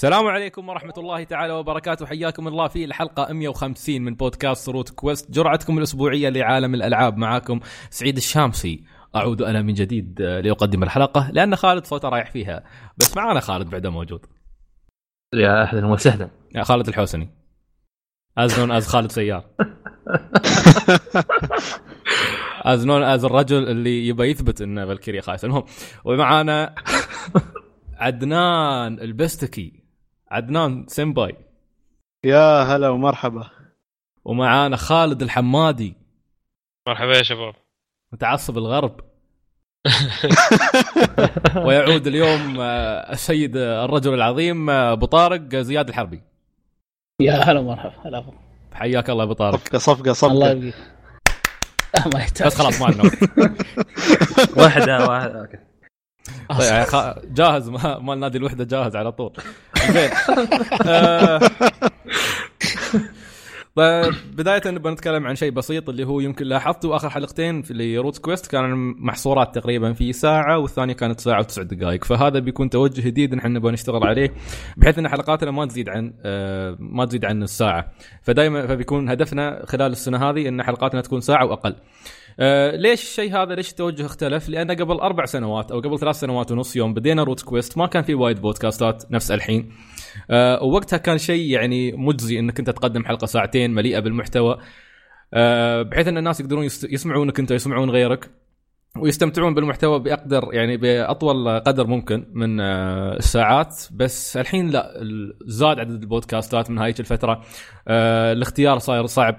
السلام عليكم ورحمة الله تعالى وبركاته. حياكم الله في الحلقة 150 من بودكاست روت كويست. جرعتكم الأسبوعية لعالم الألعاب معاكم سعيد الشامسي. أعود أنا من جديد لأقدم الحلقة لأن خالد صوته رايح فيها. بس معانا خالد بعده موجود. يا أهلا وسهلا. يا خالد الحوسني. as known as خالد سيار. as known as الرجل اللي يبغى يثبت ان فالكيريا خايسه المهم ومعانا عدنان البستكي. عدنان سيمباي يا هلا ومرحبا. ومعانا خالد الحمادي. مرحبا يا شباب. متعصب الغرب. ويعود اليوم آه، السيد آه، الرجل العظيم آه، أبو طارق زياد الحربي. يا هلا ومرحبا هلا حياك الله أبو طارق. صفقة صفقة الله صفقة يبقيك ما يحتاج بس خلاص ما عندنا وقت. واحدة واحدة okay. طيب يعني خ- جاهز ما- مال نادي الوحدة جاهز على طول. زين. آه، طيب بداية نبغى نتكلم عن شيء بسيط اللي هو يمكن لاحظتوا آخر حلقتين في روت كويست كانوا محصورات تقريبا في ساعة والثانية كانت ساعة وتسع دقائق. فهذا بيكون توجه جديد نحن نبغى نشتغل عليه بحيث إن حلقاتنا ما تزيد عن آه، ما تزيد عن الساعة. فدائما فبيكون هدفنا خلال السنة هذه إن حلقاتنا تكون ساعة وأقل. آه، ليش الشيء هذا ليش التوجه اختلف؟ لأن قبل أربع سنوات أو قبل ثلاث سنوات ونص يوم بدينا روت كويست ما كان في وايد بودكاستات نفس الحين. آه، ووقتها كان شيء يعني مجزي إنك أنت تقدم حلقة ساعتين مليئة بالمحتوى آه، بحيث إن الناس يقدرون يسمعونك أنت ويسمعون غيرك ويستمتعون بالمحتوى بأقدر يعني بأطول قدر ممكن من آه، الساعات بس الحين لا زاد عدد البودكاستات من هايك الفترة آه، الاختيار صاير صعب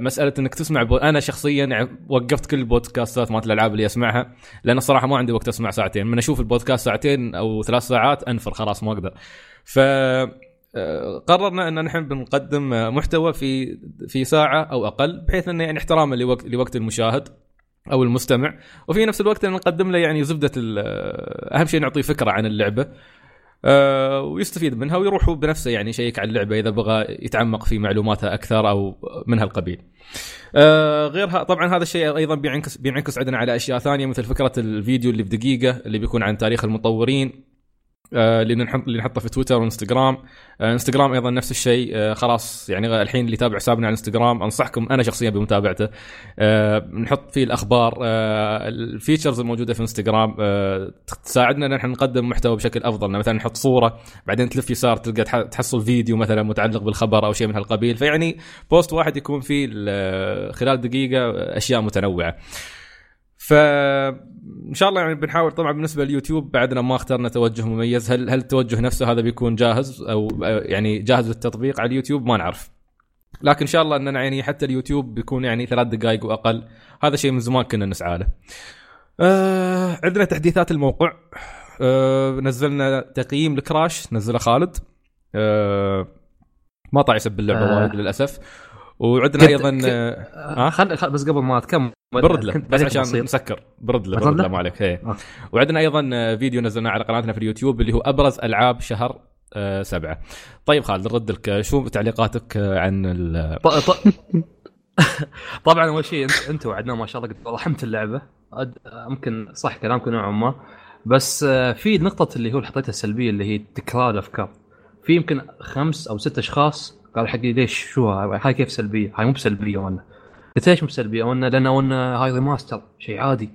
مسألة إنك تسمع بو... أنا شخصيا وقفت كل البودكاستات مالت الألعاب اللي أسمعها لأن الصراحة ما عندي وقت أسمع ساعتين. من أشوف البودكاست ساعتين أو ثلاث ساعات أنفر خلاص ما أقدر. ف آه، قررنا إن نحن بنقدم آه، محتوى في في ساعة أو أقل بحيث إنه يعني احتراما لوقت لوقت المشاهد أو المستمع. وفي نفس الوقت نقدم له يعني زبدة آه، أهم شيء نعطيه فكرة عن اللعبة. آه، ويستفيد منها ويروح بنفسه يعني يشيك على اللعبة إذا بغى يتعمق في معلوماتها أكثر أو من هالقبيل. آه، غيرها طبعا هذا الشيء أيضا بينعكس بينعكس عندنا على أشياء ثانية مثل فكرة الفيديو اللي بدقيقة اللي بيكون عن تاريخ المطورين آه، اللي نحط اللي نحطه في تويتر وإنستغرام. آه، إنستغرام أيضا نفس الشيء. آه، خلاص يعني الحين اللي يتابع حسابنا على إنستغرام أنصحكم أنا شخصيا بمتابعته. آه، نحط فيه الأخبار آه، ال features الموجودة في إنستغرام. آه، تساعدنا إن إحنا نقدم محتوى بشكل أفضل. مثلا نحط صورة بعدين تلف يسار تلقى تح- تحصل فيديو مثلا متعلق بالخبر أو شيء من هالقبيل. فيعني post واحد يكون فيه ال- خلال دقيقة أشياء متنوعة. فان شاء الله يعني بنحاول طبعا بالنسبة لليوتيوب بعدنا ما اخترنا توجه مميز. هل هل التوجه نفسه هذا بيكون جاهز أو يعني جاهز للتطبيق على اليوتيوب؟ ما نعرف. لكن إن شاء الله اننا يعني حتى اليوتيوب بيكون يعني ثلاث دقائق وأقل. هذا شيء من زمان كنا نسعى له. آه عندنا تحديثات الموقع. آه نزلنا تقييم لكراش نزله خالد. آه ما طلع يسب اللعبة آه. وايد للأسف. وعندنا أيضا كنت- آه خل خل- بس قبل ما تكمل برد له بس عشان بسيط. نسكر برد له برد له؟ ما عليك هي. آه. وعندنا أيضا آه، فيديو نزلناه على قناتنا في اليوتيوب اللي هو أبرز ألعاب شهر آه، سبعة طيب خالد نرد لك آه، شو تعليقاتك عن ال- ط- ط- طبعا أول شيء انت انت وعدنان ما شاء الله قد رحمت اللعبة ممكن صح كلامكم نوعا ما بس في نقطة اللي هو حطيتها السلبية اللي هي تكرار الافكار في يمكن خمس أو ست أشخاص قالوا حقي ليش؟ شو هاي؟ هاي كيف سلبية؟ هاي مو بسلبية ولا قلت ليش مو بسلبية؟ ولا لأن ولا هاي ريماستر شيء عادي.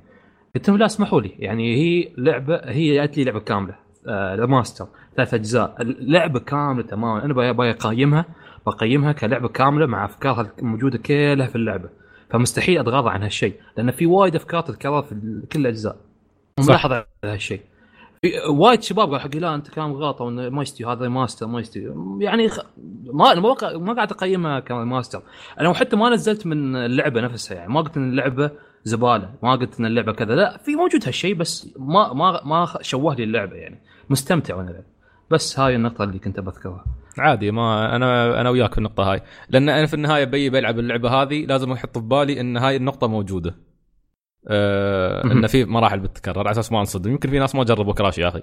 قلت لهم لا اسمحوا لي. يعني هي لعبة هي جات لي لعبة كاملة آه remaster ثلاث أجزاء. اللعبة كاملة تماما. أنا أقيمها بقيمها كلعبة كاملة مع افكارها الموجوده كلها في اللعبة. فمستحيل أتغاضى عن هالشيء لأن في وايد أفكار تتكرر في كل الاجزاء ملاحظ على هالشيء. وايد شباب قالوا حقي لا انت كلام غلط أو إنه ما يستوي هذا remaster ما يستوي يعني خ... ما قا- ما قاعد اقيمها ك remaster أنا حتى ما نزلت من اللعبة نفسها يعني ما قلت إن اللعبة زبالة ما قلت إن اللعبة كذا لا في موجود هالشيء بس ما ما ما شوه لي اللعبة يعني مستمتع وأنا العب بس هاي النقطة اللي كنت بذكرها عادي ما أنا أنا وياك في النقطة هاي. لأن أنا في النهاية بي بلعب اللعبة هذه لازم أحط في بالي إن هاي النقطة موجودة. آه إن في مراحل بتتكرر على أساس ما أنصدم. يمكن في ناس ما جربوا كراش يا أخي.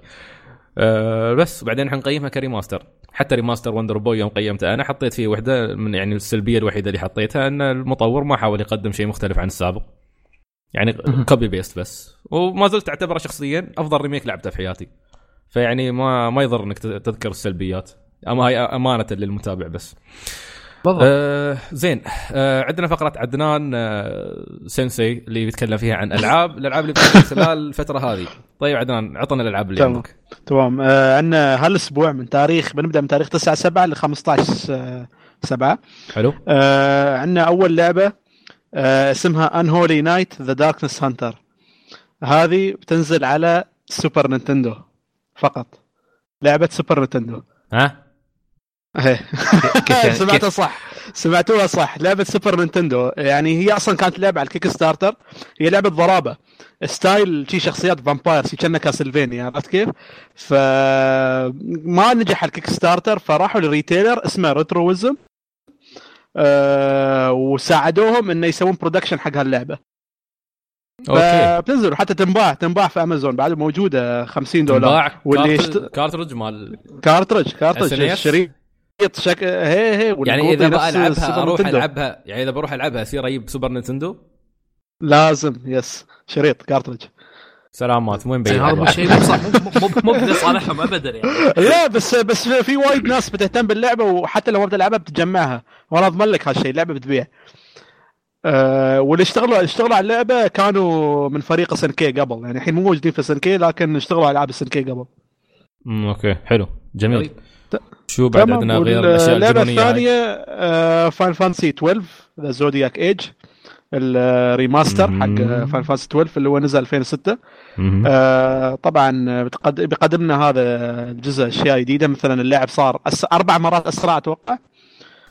آه بس بعدين حنقيمها ك remaster. حتى remaster وندر بوي يوم قيمته. أنا حطيت فيه وحدة من يعني السلبية الوحيدة اللي حطيتها إن المطور ما حاول يقدم شيء مختلف عن السابق. يعني copy paste بس. وما زلت أعتبره شخصيا أفضل remake لعبته في حياتي. فيعني ما ما يضر انك تذكر السلبيات. أما هاي أمانة للمتابع بس. بالضبط آه زين. آه عندنا فقرة عدنان آه سensei اللي بيتكلم فيها عن ألعاب الألعاب اللي بتنزل خلال الفترة هذه. طيب عدنان عطنا الألعاب اللي تمام. عندك. تمام. آه عندنا هالأسبوع من تاريخ بنبدأ من تاريخ 9 7 ل 15 7 حلو. آه عندنا أول لعبة آه اسمها Unholy Night The Darkness Hunter هذه بتنزل على سوبر نينتندو فقط. لعبة سوبر نينتندو. ها؟ سمعتها صح. سمعتوها صح. لعبة سوبر نينتندو. يعني هي أصلا كانت لعبة على الكيك ستارتر هي لعبة ضرابة. style شي شخصيات vampire شي كأنها كاسلفينيا عرفت كيف؟ فما نجح الكيك ستارتر فراحوا ل retailer اسمه ريترويزم أه وساعدوهم إنه يسوون production حق هاللعبة. okay. فبتنزل. حتى تنباع تنباع في امازون بعد موجودة 50 دولار. تنباع. واللي cart- يشت- cartridge مال cartridge cartridge؟ الشريط شك... هي هي يعني إذا بقى ألعبها السوبر أروح نينتندو. العبها يعني إذا بروح ألعبها اصير أجيب سوبر نينتندو لازم yes. شريط cartridge سلامات وين يعني بيع هذا شيء مو صح مو مو لصالحهم ابدا يعني. لا بس بس في وايد ناس بتهتم باللعبة وحتى لو ما بتلعبها بتجمعها. وأنا أضمن لك هالشيء اللعبة بتبيع. أه واللي اشتغلوا اشتغلوا على اللعبة كانوا من فريق اس ان كي قبل. يعني الحين مو موجودين في اس ان كي لكن اشتغلوا على ألعاب اس ان كي قبل. أمم، okay حلو. جميل. طيب. شو بعد عندنا غير الأشياء هاي؟ الثانية آه Final Fantasy 12 The Zodiac Age ال remaster حق مم. Final Fantasy 12 اللي هو نزل 2006 مهم. آه طبعا بتقد- بيقدم لنا هذا الجزء أشياء جديدة مثلا اللعب صار أس... أربع مرات أسرع أتوقع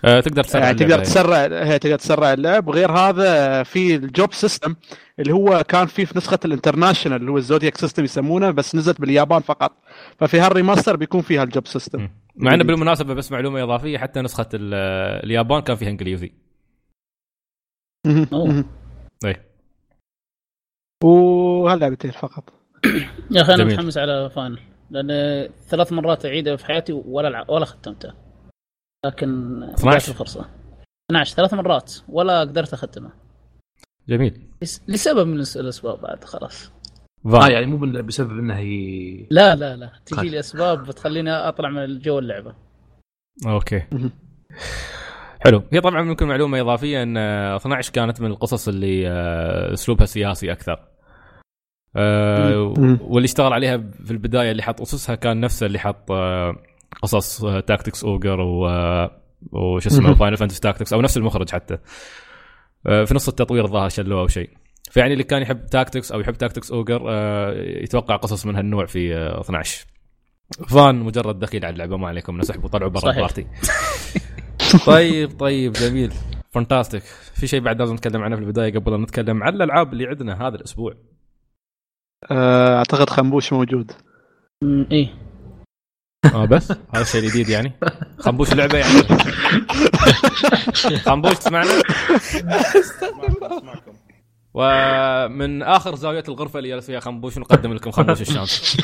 آه، تقدر تسرع يعني تقدر تسرع هي تقدر تسرع اللعب وغير هذا في ال job system اللي هو كان فيه في نسخة ال international اللي هو ال Zodiac system يسمونه بس نزلت باليابان فقط ففي هال remaster بيكون فيها ال job system. مع إنه بالمناسبة بس معلومة إضافية حتى نسخة ال- اليابان كان فيها إنجليزي. اي وهاللعبتين فقط. يا أخي أنا. متحمس على Final لأن ثلاث مرات أعيدها في حياتي ولا الع... ولا ختمته لكن 12 ضاعت الفرصة. 12 ثلاث مرات ولا قدرت اختمه جميل. لس- لسبب من الس- الأسباب بعد خلاص. فان. آه يعني مو بسبب إنها هي لا لا لا تجي لي أسباب بتخليني أطلع من الجو اللعبة okay. حلو هي طبعا ممكن معلومة إضافية إن آه، 12 كانت من القصص اللي آه، أسلوبها سياسي أكثر آه، مم. واللي اشتغل عليها في البداية اللي حط أسسها كان نفسه اللي حط آه، قصص Tactics Ogre و آه، وش اسمه. Final Fantasy Tactics أو نفس المخرج حتى آه، في نص التطوير الظاهر شلوه أو شيء فيعني اللي كان يحب Tactics أو يحب Tactics Ogre آه، يتوقع قصص من هالنوع في آه، 12 فان مجرد دخيل على اللعبة ما عليكم نسحب وطلعوا برا صحيح. ال party. طيب طيب جميل. fantastic في شيء بعد لازم نتكلم عنه في البداية قبل أن نتكلم عن الألعاب اللي عندنا هذا الأسبوع؟ آه، أعتقد خنبوش موجود. إيه. آه بس؟ هذا الشيء الجديد يعني. خنبوش لعبة يعني. خنبوش تسمعنا؟ ومن آخر زاوية الغرفة اللي جالس فيها خنبوش نقدم لكم خنبوش الشمس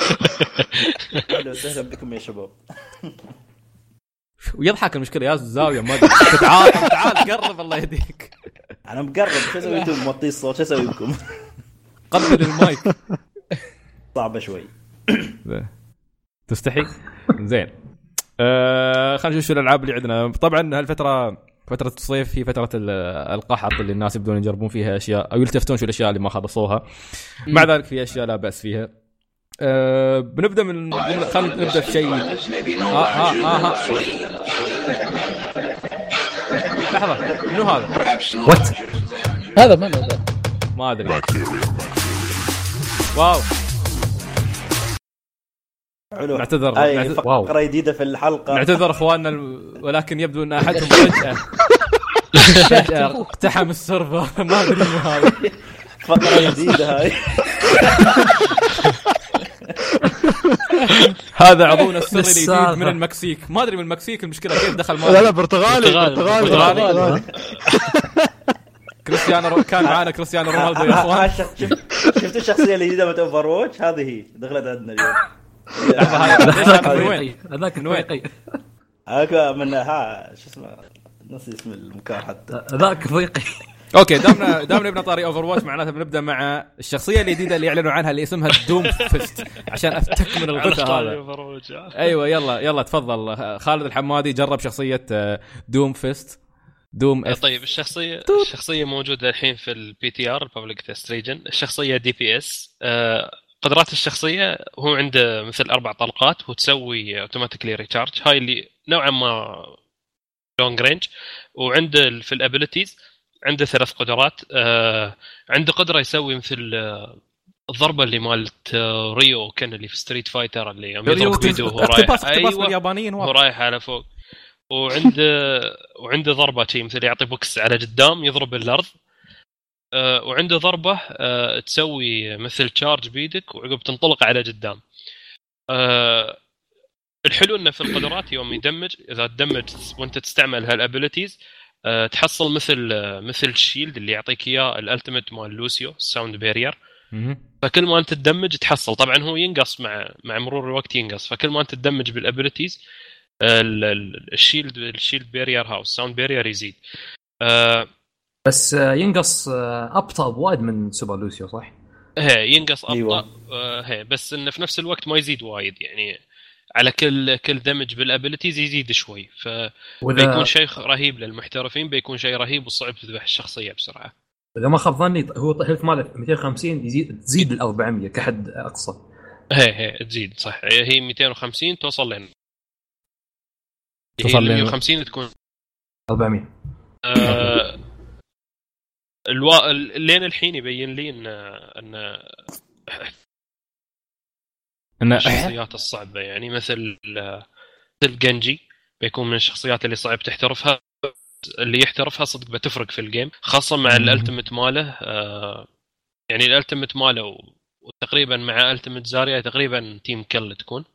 أهلا وسهلا بكم يا شباب. ويضحك المشكلة يا الزاويه ما. تعال تعال قرب الله يهديك. أنا مقرب شو أسوي أنتم؟ موطي الصوت شو أسوي بكم؟ قبل المايك. صعبة شوي. تستحي؟ زين. آه خلينا نشوف شو الألعاب اللي عندنا. طبعا هالفترة فترة الصيف هي فترة ال- القحط اللي الناس يبدون يجربون فيها أشياء أو يلتفتون شو الأشياء اللي ما خلصوها. مع ذلك في أشياء لا بأس فيها. آه بنبدأ من خلينا نبدأ في شيء. آه آه آه آه. لحظة منو هذا؟ what هذا من هذا ما أدري. wow. حلو نعتذر-. فقرة جديدة في الحلقة. نعتذر أخواننا ولكن يبدو ان احدهم فجأة. فجأة اقتحم ال server. ما أدري هذا. فقرة جديدة هاي. هذا عضونا السري الجديد. من المكسيك. ما أدري من المكسيك المشكلة كيف دخل لا لا معنا برتغالي برتغالي. برتغالي. كريستيانو رو... كان معنا كريستيانو رونالدو يا أخوان. شفت الشخصية الجديدة من Overwatch هذه هي. دخلت عندنا اليوم. هذاك هذا من وين؟ هذاك من وين؟ هاك من ها شو اسمه نسي اسم المكان حتى. هذاك الفريقي. okay دامنا دامنا ابن طاري Overwatch معناته بنبدأ مع الشخصية الجديدة اللي يعلنوا عنها اللي اسمها Doomfist عشان افتك من الغثاء هذا. أيوه يلا يلا تفضل. خالد الحمادي جرب شخصية Doomfist دوم اف طيب الشخصية الشخصية موجودة الحين في ال PTR ال public test region الشخصية DPS قدرات الشخصية هو عنده مثل أربع طلقات وتسوي automatically recharge هاي اللي نوعا ما long range وعنده في ال abilities عنده ثلاث قدرات. آه عنده قدرة يسوي مثل آه الضربة اللي مالت آه Ryu كان اللي في Street Fighter اللي يوم يضرب بيده وهو رايح اقتباس أيوه باليابانيين هو. رايح على فوق. وعنده وعنده ضربة شي مثل يعطي بوكس على قدام يضرب الأرض. وعنده ضربة آه تسوي مثل charge بيدك وعقب تنطلق على قدام. آه الحلو إنه في القدرات يوم يدمج إذا تدمج وأنت تستعمل هال abilities آه تحصل مثل آه مثل ال shield اللي يعطيك إياه ال ultimate مال Lucio ال Sound Barrier. فكل ما أنت تدمج تحصل. طبعا هو ينقص مع مع مرور الوقت ينقص. فكل ما أنت تدمج بالابيلتيز الشيلد الشيلد بارير هاوس الساوند بارير يزيد. آه بس آه، ينقص آه، أبطأ بوايد من سوبر Lucio صح؟ هي ينقص أبطأ أيوة. هي بس انه في نفس الوقت ما يزيد وايد يعني على كل كل damage بال abilities يزيد شوي فبيكون وإذا شيء رهيب للمحترفين بيكون شيء رهيب وصعب تذبح الشخصية بسرعة إذا ما خاب ظني هو ال health ماله 250 يزيد تزيد ال 400 كحد أقصى هي هي تزيد صح هي 250 توصل لين توصل لين- 150 تكون 400 آه الوا... لين الحين يبين لي إن إن انه الشخصيات الصعبة. يعني مثل مثل Genji بيكون من الشخصيات اللي صعب تحترفها اللي يحترفها صدق بتفرق في ال game خاصة مع مم. ال ultimate ماله. آه يعني ال ultimate ماله وتقريبا مع ultimate Zarya تقريبا team kill تكون.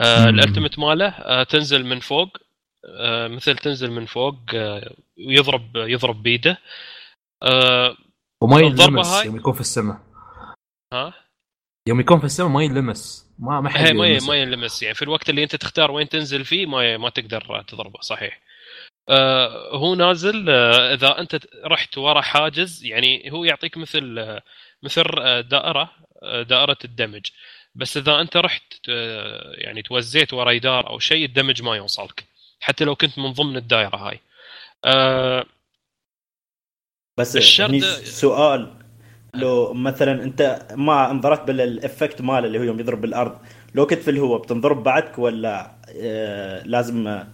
آه مم. ال ultimate ماله آه تنزل من فوق مثل تنزل من فوق ويضرب يضرب بيده. آه وما ينلمس يوم يكون في السماء. ها؟ يوم يكون في السماء ما ينلمس ما ما حد ما. ما ينلمس يعني في الوقت اللي انت تختار وين تنزل فيه ما ما تقدر تضربه صحيح. آه هو نازل آه إذا أنت رحت ورا حاجز يعني هو يعطيك مثل آه مثل آه، دائرة آه، دائرة الدمج. بس إذا أنت رحت آه، يعني توزيت ورا جدار أو شيء ال damage ما يوصلك. حتى لو كنت من ضمن الدائرة هاي. بس الشرد- سؤال لو مثلا أنت ما انضربت بال effect ماله اللي هو يوم يضرب بالأرض لو كنت في الهواء بتنضرب بعدك ولا آه لازم آه،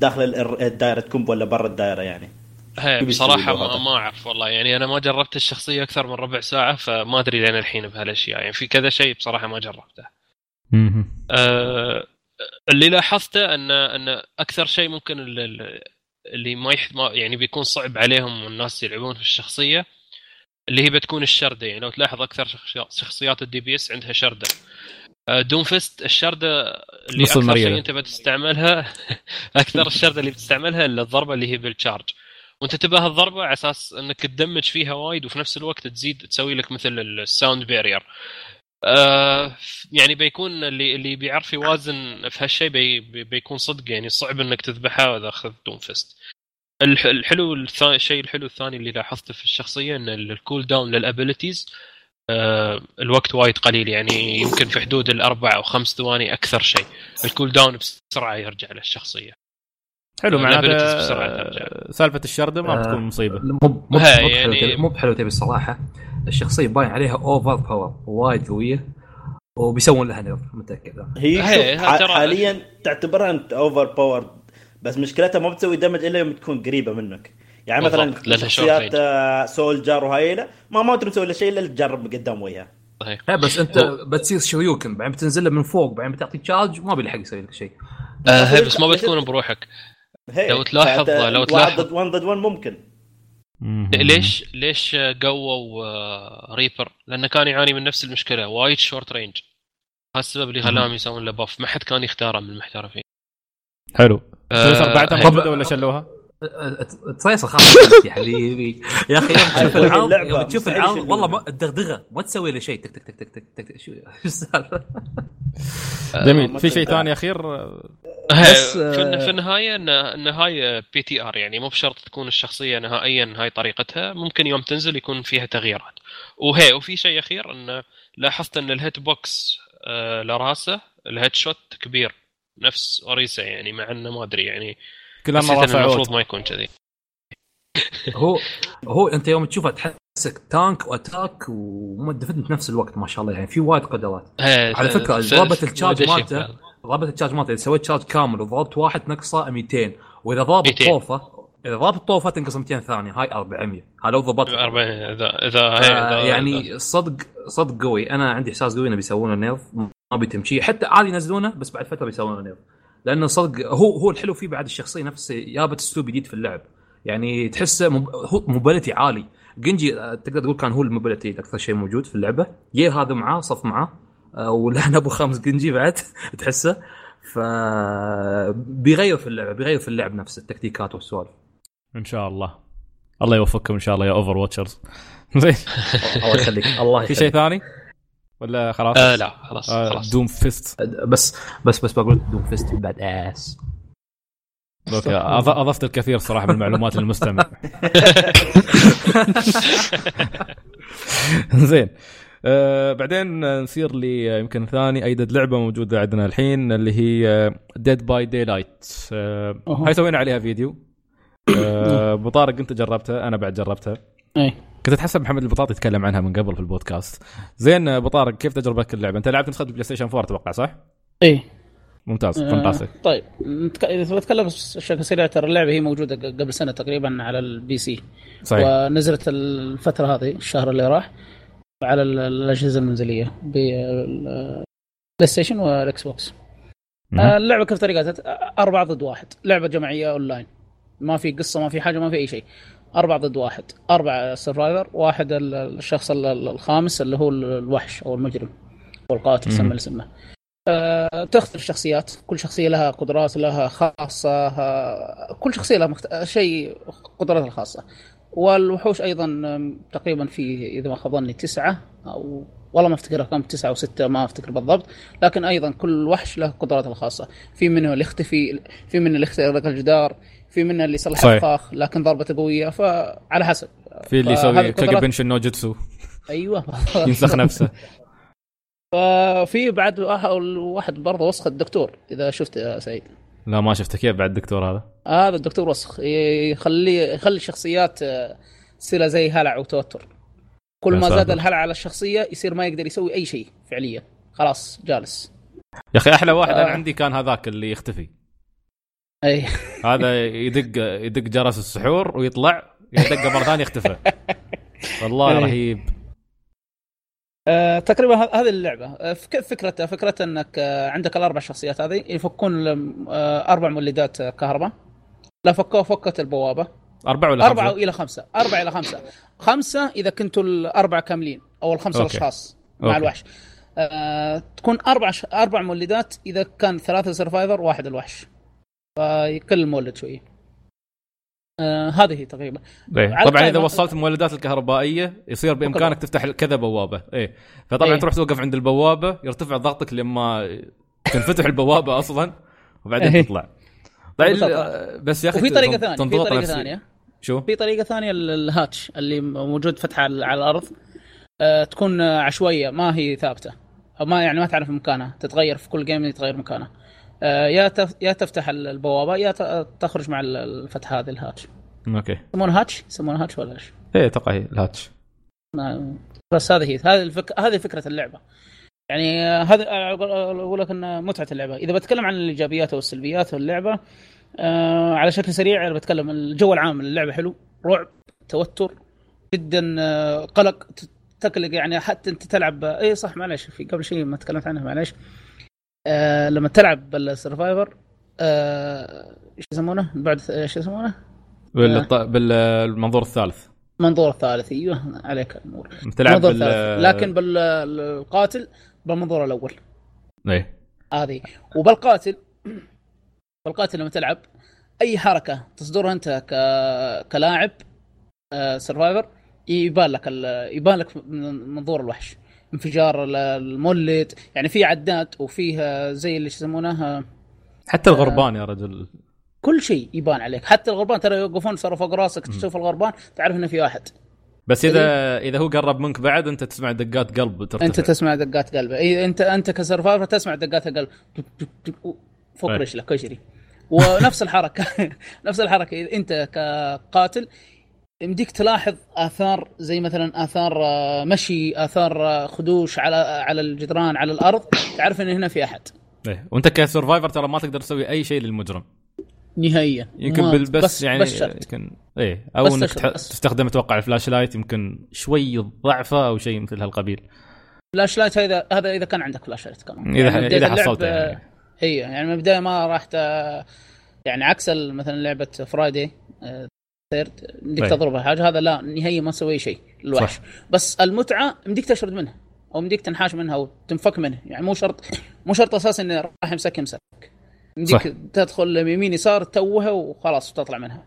داخل الدائرة تكون ولا برا الدائرة يعني هي بصراحة ما؟ ما أعرف والله يعني أنا ما جربت الشخصية أكثر من ربع ساعة فما أدري لين الحين بهالأشياء يعني في كذا شيء بصراحة ما جربته. أه اللي لاحظته أن أن أكثر شيء ممكن ال- ال- اللي ما, يح... ما يعني بيكون صعب عليهم الناس يلعبون في الشخصية اللي هي بتكون الشردة. يعني لو تلاحظ أكثر شخصيات- الدي بي اس عندها شردة. أه دوم فيست الشردة اللي نص أكثر المريضة. شيء أنت بتستعملها أكثر الشردة اللي بتستعملها إلا الضربة اللي هي بالتشارج وأنت تبى هالضربه على أساس إنك تدمج فيها وايد وفي نفس الوقت تزيد تسوي لك مثل الساوند بارير آه يعني بيكون اللي اللي بيعرف يوازن في هالشيء بي بي- بيكون صدق يعني صعب إنك تذبحها إذا أخذت Doomfist. الح- الحلو الثاني الشيء الحلو الثاني اللي لاحظته في الشخصية إن ال cool down لل abilities آه الوقت وايد قليل يعني يمكن في حدود الأربع أو خمس ثواني أكثر شيء. ال cool down بسرعة يرجع للشخصية. حلو معناته سالفة الشرده ما آه، بتكون مصيبة. مو مو يعني- مو بحلو تبي الصراحه الشخصية باين عليها over power وايد قوية وبيسوون لها nerf متأكد. هي حاليا تعتبرها أنت over powered بس مشكلتها ما بتسوي damage إلا يوم تكون قريبة منك يعني مثلا شخصيات آه، Soldier وهاي لا ما ما تقدر تسوي له شيء إلا تجرب قدام وجهها صحيح بس أنت بتصير Shoryuken بعدين بتنزل له من فوق بعدين بتعطي charge ما بيلحق يسوي لك شيء آه هي بس ما بتكون بروحك. لو تلاحظ- لو تلاحظ- ضد 1 ضد 1 ممكن. ليش ليش قووا آه، Reaper؟ لأنه كان يعاني من نفس المشكلة وايد short range هذا السبب اللي خلاهم يسوون له buff ما حد كان يختاره من المحترفين. حلو. آه، Tracer بعدها هي- موجوده ولا شلوها؟ Tracer خلاص يا حبيبي. يا أخي يوم تشوف العرض يوم تشوف العرض. والله الدغدغه ما تسوي له شيء. تك تك تك تك تك تك شو السالفة؟ جميل. مثلاً- في شيء ثاني أخير؟ بس، في, آه، النهاية؟ ان ان هاي PTR يعني مو بشرط تكون الشخصية نهائيا هاي طريقتها. ممكن يوم تنزل يكون فيها تغييرات. وهي وفي شيء أخير إن لاحظت إن ال hit box آه لرأسه ال head shot كبير نفس Orisa يعني مع إنه ما أدري يعني إنه عود المفروض ما يكون كذي. هو هو انت يوم تشوفه تحسك tank و attack و defend في نفس الوقت ما شاء الله يعني في وايد قدرات. آه، على فكرة ضربة ما أدري مالته. ضربة ال charge مالته إذا سويت charge كامل وضربت واحد تنقصه 200 وإذا ضرب 200. الطوفه إذا ضرب الطوفه تنقص 200 ثانية هاي 400 هذا لو ضبطت أربعين اذا اذا آه، هي- إذا- يعني صدق صدق قوي. أنا عندي إحساس قوي إنه بيسوونه nerf ما بيتم حتى عادي ينزلونه بس بعد فترة بيسوونه nerf لأنه صدق هو هو الحلو فيه بعد الشخصية نفسه جابت اسلوب جديد في اللعب. يعني تحسه مب... هو mobility عالي. Genji آه، تقدر تقول كان هو ال mobility أكثر شيء موجود في اللعبة. يه هذا معاه صف معاه. آه، ولعن أبو خامس جنجي بعد تحسه. ف بيغير في اللعبة بيغير في اللعب نفسه التكتيكات والسوالف. إن شاء الله. الله يوفقكم إن شاء الله يا اوفر واتشرز زين. الله يخليك. الله في شيء يخليك. ثاني؟ ولا خلاص؟ آه لا خلاص آه خلاص. دوم فيست. بس بس بس بقول دوم فيست بعد اس أوكي أضفت الكثير صراحة من المعلومات للمستمع زين. آه بعدين نصير لي يمكن ثاني. ايدد لعبة موجودة عندنا الحين اللي هي Dead by Daylight. هاي سوينا عليها فيديو. آه ابو طارق أنت جربتها؟ أنا بعد جربتها. اي كنت أتحسب محمد البطاطي يتكلم عنها من قبل في البودكاست. زين أبو طارق كيف تجربتك اللعبة؟ أنت لعبت نسخه PlayStation 4 أتوقع صح؟ اي ممتاز آه، fantastic طيب إذا بتكلم بشكل سريع ترى اللعبة هي موجودة قبل سنة تقريبا على ال PC. صحيح. ونزلت الفترة هذه الشهر اللي راح على ال- الأجهزة المنزلية بال PlayStation وال Xbox. آه، اللعبة كيف طريقتها؟ أربعة ضد واحد. لعبة جماعية أونلاين. ما في قصة ما في حاجة ما في أي شيء. أربعة ضد واحد. أربعة survivor واحد ال- الشخص ال- ال- الخامس اللي هو ال- الوحش أو المجرم أو القاتل. سمى اللي سمه آه، تختلف الشخصيات كل شخصية لها قدرات لها خاصة كل شخصية لها مخت... شيء قدراتها الخاصة. والوحوش أيضا تقريبا في إذا ما خاب ظني تسعة أو والله ما أفتكر كم تسعة أو ستة ما أفتكر بالضبط. لكن أيضا كل وحش له قدراته الخاصة. في منه اللي يختفي في منه اللي يخترق الجدار. في منه اللي يصلح. الفخاخ لكن ضربته قوية فعلى حسب. في اللي يسوي كاجي بنشن نو جيتسو أيوه. ينسخ نفسه. ففي بعد واحد- برضه وسخ الدكتور إذا شفت يا سعيد. لا ما شفته. كيف بعد الدكتور هذا؟ هذا الدكتور وسخ. يخلي يخلي الشخصيات آه، تصير زي هلع وتوتر. كل ما زاد. الهلع على الشخصية يصير ما يقدر يسوي أي شيء فعليا. خلاص جالس. يا أخي أحلى واحد آه. أنا عندي كان هذاك اللي يختفي. أي. هذا يدق يدق جرس السحور ويطلع يدق مرة ثانية يختفى والله. رهيب. آه، تقريبا هذه اللعبة. فك- فكرتها فكرتها أنك آه، عندك الأربع شخصيات هذه يفكون أربع مولدات كهرباء. لا فكوا فكت البوابة. أربعة ولا أربعة خمسة؟ إلى خمسة. أربعة إلى خمسة. خمسة إذا كنتوا الأربعة كاملين أو الخمسة أوكي. الأشخاص مع أوكي. الوحش. آه، تكون أربع ش... أربع مولدات إذا كان ثلاثة survivor واحد الوحش. فكل مولد شوية آه هذه هي تقريبا إيه. طبعا إذا وصلت المولدات الكهربائية يصير بإمكانك تفتح كذا بوابة إيه فطبعا إيه. تروح توقف عند البوابة يرتفع ضغطك لما تنفتح البوابة أصلا وبعدين إيه. تطلع طيب. آه، بس يا أخي وفي طريقة تن- ثانية في طريقة نفسي. ثانية شو؟ في طريقة ثانية ال- ال hatch اللي موجود فتحة على الأرض آه تكون عشوائية ما هي ثابتة أو ما يعني ما تعرف مكانها تتغير في كل game يتغير مكانها يا تف... يا تفتح ال- البوابة يا. تخرج مع ال- الفتحة هذه ال hatch. أوكي. يسمونها hatch؟ يسمونها hatch ولا إيش؟ إيه أتوقع هي ال hatch. بس هذه هي. هذه الفك... هذه فكرة اللعبة. يعني آه، هذا أقول أقول لك ان متعة اللعبة. إذا بتكلم عن الإيجابيات والسلبيات واللعبه آه على شكل سريع أنا بتكلم الجو العام. للعبه حلو رعب توتر جدا آه، قلق تقلق يعني حتى أنت تلعب اي صح معلش في قبل شيء ما تكلمت عنها معلش آه لما تلعب بالسرفايفر آه إيش يسمونه؟ بعد إيش يسمونه؟ بالط... بالمنظور الثالث. منظور ثالث أيوه عليك الأمور تلعب بال ثالث لكن بالقاتل بالمنظور الأول. إيه هذه. وبالقاتل بالقاتل لما تلعب أي حركة تصدرها أنت ك... كلاعب سرفايفر يبان لك ال... يبان لك من منظور الوحش. انفجار ال- المولد. يعني في عداد وفيه زي اللي يسمونه حتى الغربان يا رجل. كل شيء يبان عليك. حتى الغربان ترى يوقفون صاروا فوق راسك تشوف الغربان تعرف إنه في واحد. بس إذا اذا هو قرب منك بعد أنت تسمع دقات قلب ترتفع. أنت تسمع دقات قلبه إي أنت أنت كسرفايفر تسمع دقات القلب فوق أي. رجلك ويجري ونفس الحركة. نفس الحركة. أنت كقاتل يمديك تلاحظ آثار زي مثلا آثار آه، مشي آثار آه، خدوش على على الجدران على الأرض تعرف إن هنا في أحد إيه. وأنت ك survivor ترى ما تقدر تسوي أي شيء للمجرم نهائيا يمكن ما- بال- بس, يعني بس. يمكن إيه أو بس إنك. تستخدم أتوقع ال flashlight يمكن شوي ضعفه أو شيء مثل هالقبيل flashlight هذا هذا إذا كان عندك flashlight كمان إذا يعني إذا حصلته يعني هي يعني من البدايه ما راح. يعني عكس مثلا لعبة Friday 13th بدك طيب. تضربها حاجة هذا لا نهائيا ما تسوي شيء الوحش صح. بس المتعة مديك تشرد منها أو مديك تنحاش منها أو تنفك منها يعني مو شرط مو شرط أساسا انه راح يمسك يمسك مديك صح. تدخل يمين يسار توها وخلاص وتطلع منها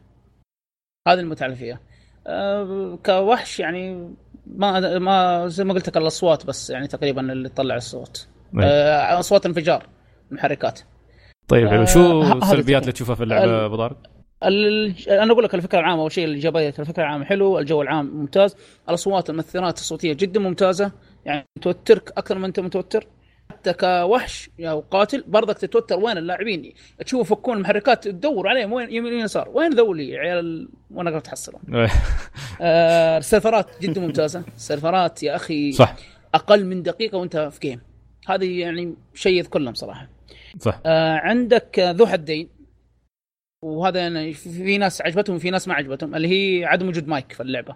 هذه المتعة اللي فيها أه كوحش يعني ما ما زي ما قلت لك الأصوات بس يعني تقريبا اللي تطلع الصوت إيه. أه أصوات انفجار محركات طيب حلو شو السلبيات الفكرة. اللي تشوفها في اللعبة ال- أبو طارق؟ ال- أنا أقول لك الفكرة العامة أول شيء الايجابيه الفكرة العامة حلو الجو العام ممتاز الأصوات المؤثرات الصوتية جدا ممتازة يعني توترك أكثر من أنت متوتر حتى كوحش أو قاتل برضك تتوتر وين اللاعبين؟ تشوف يفكون المحركات تدور عليهم وين يمين يسار وين ذولي لي عيال؟ ال- وأنا أقدر تحصلهم. آه السيرفرات جدا ممتازة. السيرفرات يا أخي صح. أقل من دقيقة وأنت في جيم هذه يعني شيء يذكر لهم صراحة. صح. آه عندك ذو حدين. وهذا يعني في ناس عجبتهم وفي ناس ما عجبتهم اللي هي عدم وجود مايك في اللعبة.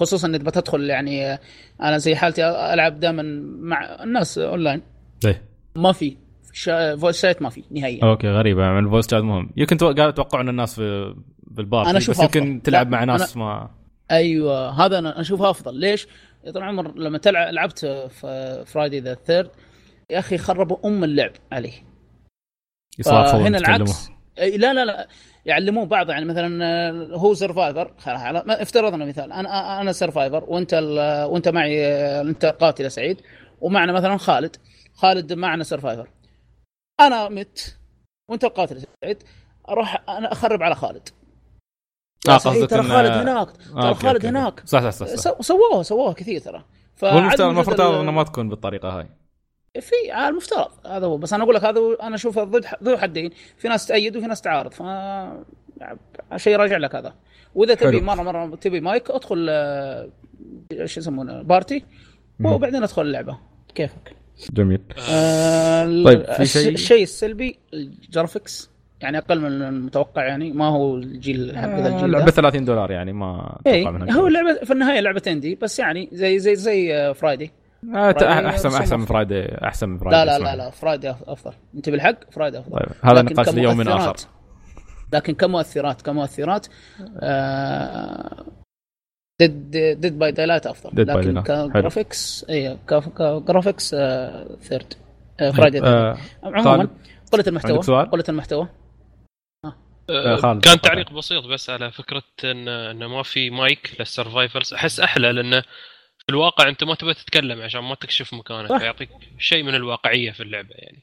خصوصا انك بتدخل يعني أنا زي حالتي ألعب دائما مع الناس أونلاين. إيه. ما في. شا... voice chat ما في نهائيا. أوكي غريبة. يعني ال voice chat مهم. يمكن قاعد أتوقع إن الناس في بال party أنا بس أشوفها يمكن. تلعب مع ناس ما أيوه. هذا أنا اشوفها أفضل. ليش؟ يا طول العمر لما تلعب لعبت في Friday the 13th يا أخي خربوا أم اللعب عليه. يتكلموا. العكس. لا لا لا يعلمون بعض يعني مثلا آه، هو survivor افترضنا مثال أنا أنا survivor وأنت ال- وأنت معي آه، أنت قاتل يا سعيد ومعنا مثلا خالد خالد معنا survivor أنا مت وأنت القاتل يا سعيد أروح أنا أخرب على خالد آه، قصدك ترى إن- خالد هناك آه، ترى أوكي، خالد أوكي. هناك صح صح صح, صح. سو- سووها سووها كثير ترى هو المفترض فعدم المفترض وجود ال- إنه ما تكون بالطريقة هاي في على المفترض. هذا هو. بس أنا أقول لك هذا هو- أنا أشوفه ضد ذو حدين. في ناس تأيد وفي ناس تعارض. ف شيء راجع لك هذا. وإذا تبي. مرة مرة تبي مايك أدخل آه، إيش يسمونه party. وبعدين أدخل اللعبة. كيفك؟ جميل. آه طيب، في شيء- الشيء السلبي ال graphics يعني أقل من المتوقع يعني. ما هو الجيل حق ذا الجيل لعبة ده. 30 دولار يعني ما اي أتوقع منها هو. اللعبه في النهاية لعبه indie بس يعني زي زي زي آه، فرايدي آه، فرايدي احسن مصنف. أحسن من فرايدي أحسن من فرايدي لا لا. لا لا Friday أفضل. أنت بالحق Friday أفضل. طيب هذا نقاش ليوم آخر. لكن كمؤثرات كمؤثرات Dead Dead by Daylight أفضل. By لكن. ك graphics اي ك graphics 13th Friday آه، عموما قلة المحتوى؟ قلة المحتوى. آه، خالد، كان. تعليق بسيط بس على فكرة ان انه ما في mic لل survivors أحس أحلى لأنه الواقع انت ما تبغى تتكلم عشان ما تكشف مكانك صح. فيعطيك شيء من الواقعية في اللعبة يعني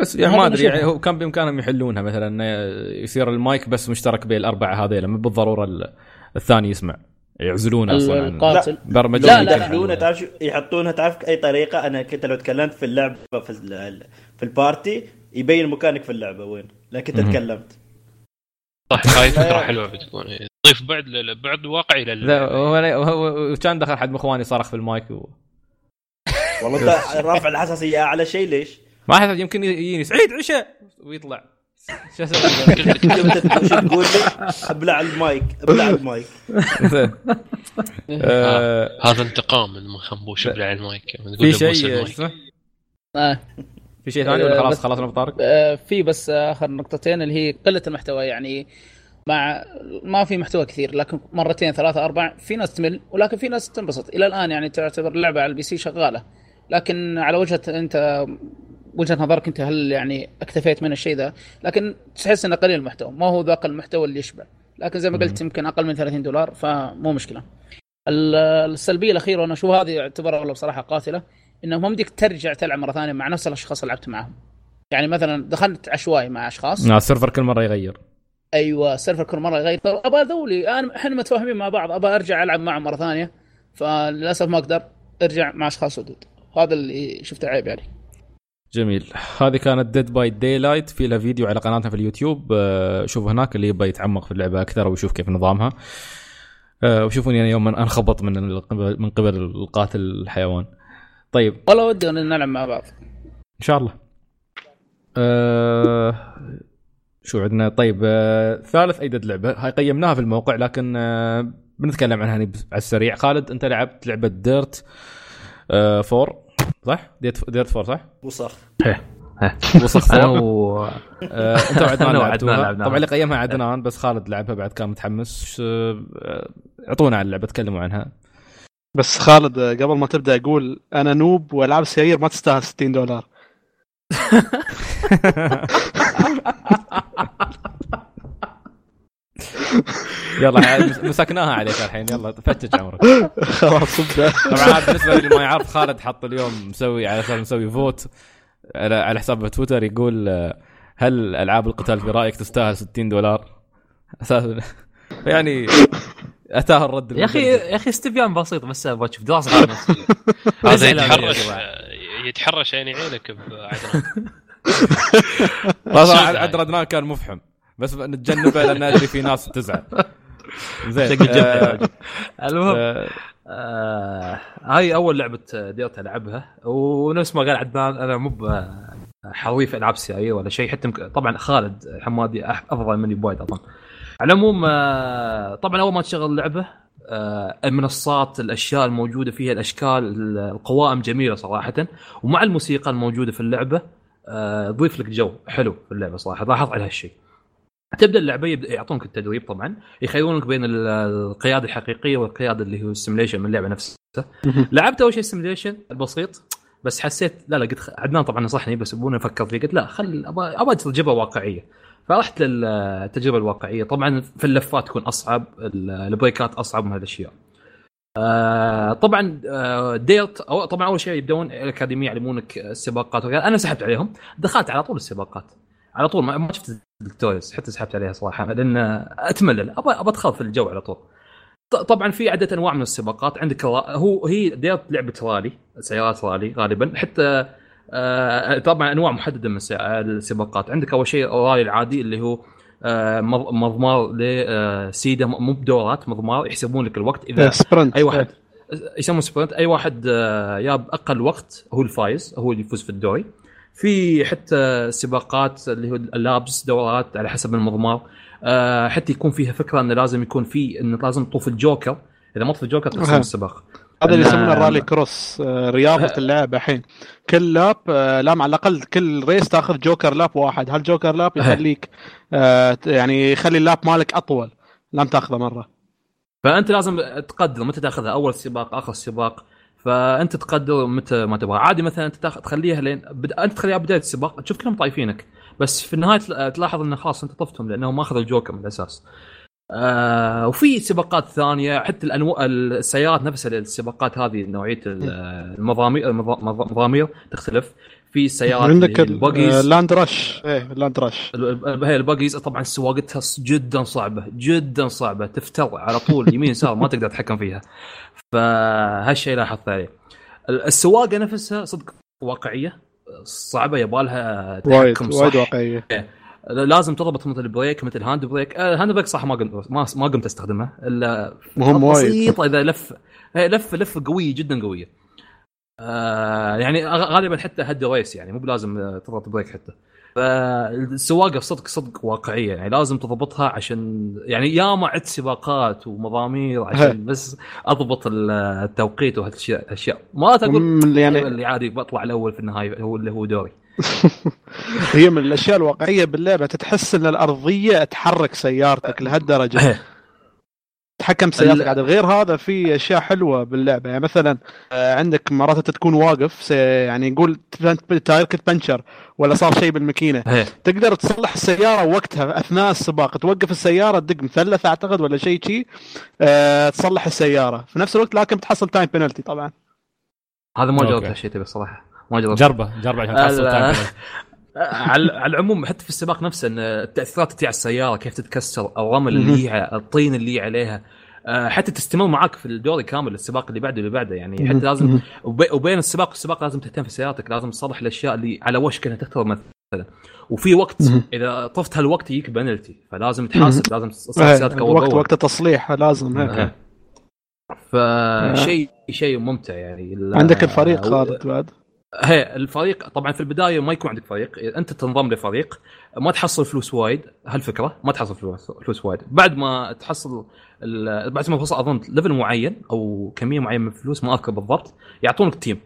بس يعني ما أدري. يعني هو كان بإمكانهم يحلونها مثلا إنه يصير المايك بس مشترك بين الأربعة هذيلا مو بالضرورة ال- الثاني يسمع يعزلونه أصلا القاتل برمجة لا، لا، يحلونها يحلونها. تعرف يحطونها تعرف أي طريقة أنا كنت لو تكلمت في اللعبه في ال- في ال party يبين مكانك في اللعبة وين لكن أنت. تكلمت صح هاي فكرة حلوة بتكون تضيف بعد لل- بعد واقعي لا للعبه هو كان دخل حد من إخواني صرخ في المايك و... والله انت رافع الحساسية أعلى شيء ليش؟ ما احس يمكن يجيني سعيد عشاء ويطلع شو أسوي؟ تقول لي؟ ابلع المايك ابلع المايك آه، هذا انتقام من خنبوش بلع المايك في شيء. اسمه؟ آه. في شيء ثاني ولا آه، خلاص خلصنا بطارق؟ في بس آخر نقطتين اللي هي قلة المحتوى يعني مع ما في محتوى كثير لكن مرتين ثلاثة أربع في ناس تمل ولكن في ناس تنبسط. إلى الآن يعني تعتبر اللعبة على ال PC شغالة. لكن على وجهة أنت وجهة نظرك أنت هل يعني اكتفيت من الشيء ذا؟ لكن تحس إنه قليل المحتوى ما هو ذاك المحتوى اللي يشبع. لكن زي ما قلت يمكن أقل من 30 دولار فمو مشكلة. ال- السلبية الأخيرة وأنا أشوف هذه اعتبرها والله بصراحة قاتلة إنه ما بدك ترجع تلعب مرة ثانية مع نفس الأشخاص اللي لعبت معهم. يعني مثلا دخلت عشوائي مع أشخاص. آه، ال server كل مرة يغير. أيوه ال server كل مرة يغير. طب ابى ذولي أنا إحنا متفاهمين مع بعض. ابى أرجع ألعب معهم مرة ثانية. فللأسف ما أقدر. أرجع مع أشخاص جدد. هذا اللي شفته عيب يعني. جميل. هذه كانت Dead by Daylight في لها فيديو على قناتنا في اليوتيوب. آه، شوفوا هناك اللي يبغى يتعمق في اللعبة أكثر ويشوف كيف نظامها. آه، وشوفوني أنا يوم انخبط من من قبل القاتل الحيوان. طيب. والله ودي نلعب مع بعض. إن شاء الله. أه شو عندنا؟ طيب أه ثالث لعبة. هاي قيمناها في الموقع لكن أه بنتكلم عنها على السريع. خالد أنت لعبت لعبة DiRT أه four صح؟ DiRT DiRT 4 صح؟ وصخ وصخ أنا و... أه أنت وعدنان لعبتوها. طبعا اللي قيمها عدنان بس خالد لعبها بعد كان متحمس. أه أعطونا عن اللعبة تكلموا عنها. بس خالد آه، قبل ما تبدأ أقول أنا نوب وألعاب سيايير ما تستاهل 60 دولار. يلا عاد مسكناها عليك الحين يلا فتش عمرك خلاص طبعا بالنسبة للي ما يعرف خالد حط اليوم مسوي على أساس مسوي فوت على على حسابه تويتر يقول هل ألعاب القتال في رأيك تستاهل 60 دولار؟ أساسا يعني أتاه الرد يا أخي. يا أخي استبيان بسيط بس أبغى أشوف دراسة. هذا يتحرش. يتحرش عيني عينك بعدنان. عاد ردنان كان مفحم بس نتجنبه لأن أدري في ناس تزعل زين. آه،. المهم آه، آه هاي أول لعبة ديرت ألعبها ونفس ما قال عدنان أنا مو حريف ألعاب سيايير ولا شيء حتى مك... طبعا خالد حمادي أفضل مني بوايد أظن. على العموم طبعا أول ما تشغل اللعبة المنصات الأشياء الموجودة فيها الأشكال القوائم جميلة صراحة. ومع الموسيقى الموجودة في اللعبة تضيف لك جو حلو في اللعبة صراحة لاحظ على هالشيء. تبدأ اللعبة يعطونك التدريب طبعا يخيرونك بين ال- القيادة الحقيقية والقيادة اللي هو ال simulation من اللعبة نفسها. لعبت أول شيء ال simulation البسيط بس حسيت لا لا قلت عدنان طبعا نصحني بس ابونا أفكر فيه قلت لا خل أبغى أبغى تجربة واقعية. فرحت للتجربة الواقعية. طبعا في اللفات تكون أصعب ال- ال brakeات أصعب من هالأشياء. آه طبعا آه DiRT أو طبعا أول شيء يبدون الأكاديمية يعلمونك السباقات وكذا أنا سحبت عليهم دخلت على طول السباقات. على طول ما شفت ال tutorials حتى سحبت عليها صراحة لأن اتملل أبغى أدخل في الجو على طول. طبعا في عدة أنواع من السباقات عندك هو هي DiRT لعبة رالي سيارات رالي غالبا حتى آه طبعا أنواع محددة من السباقات. عندك أول شيء الرالي العادي اللي هو آه مض- مضمار لسيدة مو بدورات مضمار يحسبون لك الوقت. إذا sprint أي واحد يسمون sprint أي واحد آه، جاب أقل وقت هو الفايز هو اللي يفوز في الدوري. في حتى سباقات اللي هو ال laps دورات على حسب المضمار. آه، حتى يكون فيها فكرة إنه لازم يكون في انه لازم تطوف الجوكر. إذا ما طوف الجوكر تخسر. السباق. هذا اللي يسمونه الرالي كروس آه، رياضة اللعب الحين. كل lap آه، لام على الأقل كل race تاخذ joker lap واحد. هال joker lap يخليك يعني يخلي ال lap مالك أطول؟ لام تاخذه مرة. فأنت لازم تقدر متى تاخذها؟ أول سباق آخر سباق؟ فأنت تقدر متى ما تبغى. عادي مثلا أنت تخليها لين بد... أنت تخليها بداية السباق تشوف كلهم طايفينك بس في النهاية تل- تلاحظ إنه خلاص أنت طفتهم لأنهم ماخذ الجوكر من الأساس. آه وفي سباقات ثانية حتى الانواع السيارات نفسها السباقات هذه نوعية ال- المضامير المض- مض- المضامير تختلف. في سيارات عندك. ال land rush إيه ال land rush هي ال buggies طبعا سواقتها جدا صعبة جدا صعبة. تفتر على طول يمين يسار ما تقدر تتحكم فيها. فهالشيء لاحظت عليه. ال- السواقة نفسها صدق واقعية صعبة يبالها وايد تحكم صح. وايد واقعيه لازم تضبط مثل ال brake مثل ال handbrake. آه، ال handbrake صح ما قمت ما, ما قمت أستخدمه. الا مهم وايد. بسيطه إذا لف هي لف لف قويه جدا قوية. آه يعني غالبا حتى head race يعني مو بلازم آه، تضغط brake حتى. فالسواقه صدق صدق واقعية يعني لازم تضبطها عشان يعني ياما عد سباقات ومضامير عشان بس أضبط ال- التوقيت وهالأشياء أشياء. ما تقول يعني اللي عادي بطلع الأول في النهاية هو اللي هو دوري. هي من الأشياء الواقعية باللعبة تحس إن الأرضية تحرك سيارتك لهالدرجة. تتحكم بسيارتك ال- عاد. غير هذا في أشياء حلوة باللعبة. يعني مثلا آه، عندك مرات أنت تكون واقف يعني نقول تايرك بنشر ولا صار شيء بالماكينة. تقدر تصلح السيارة وقتها أثناء السباق. توقف السيارة تدق مثلث أعتقد ولا شيء شيء أه تصلح السيارة. في نفس الوقت لكن بتحصل time penalty طبعا. هذا ما. جربت هالشيء تبي الصراحه ما جربت. جربه جربه عشان تحصل time على على العموم حتى في السباق نفسه إن التأثيرات اللي على السيارة كيف تتكسر الرمل اللي هي الطين اللي عليها. آه، حتى تستمر معك في الدوري كامل السباق اللي بعده اللي بعده. يعني حتى لازم وبي- وبين السباق والسباق لازم تهتم في سيارتك لازم تصلح الأشياء اللي على وشك إنها تخترب مثلا. وفي وقت. إذا طفت هالوقت يجيك بنالتي فلازم تحاسب لازم تصلح إيه، سيارتك أول وقت. وقت التصليح لازم هيك. إيه. فشيء شيء ممتع يعني. عندك الفريق خالد بعد؟ هي الفريق طبعا في البداية ما يكون عندك فريق أنت تنضم لفريق ما تحصل فلوس وايد هالفكرة ما تحصل فلوس فلوس وايد. بعد ما تحصل بعد ما توصل أظن level معين أو كمية معينة من الفلوس ما أذكر بالضبط يعطونك team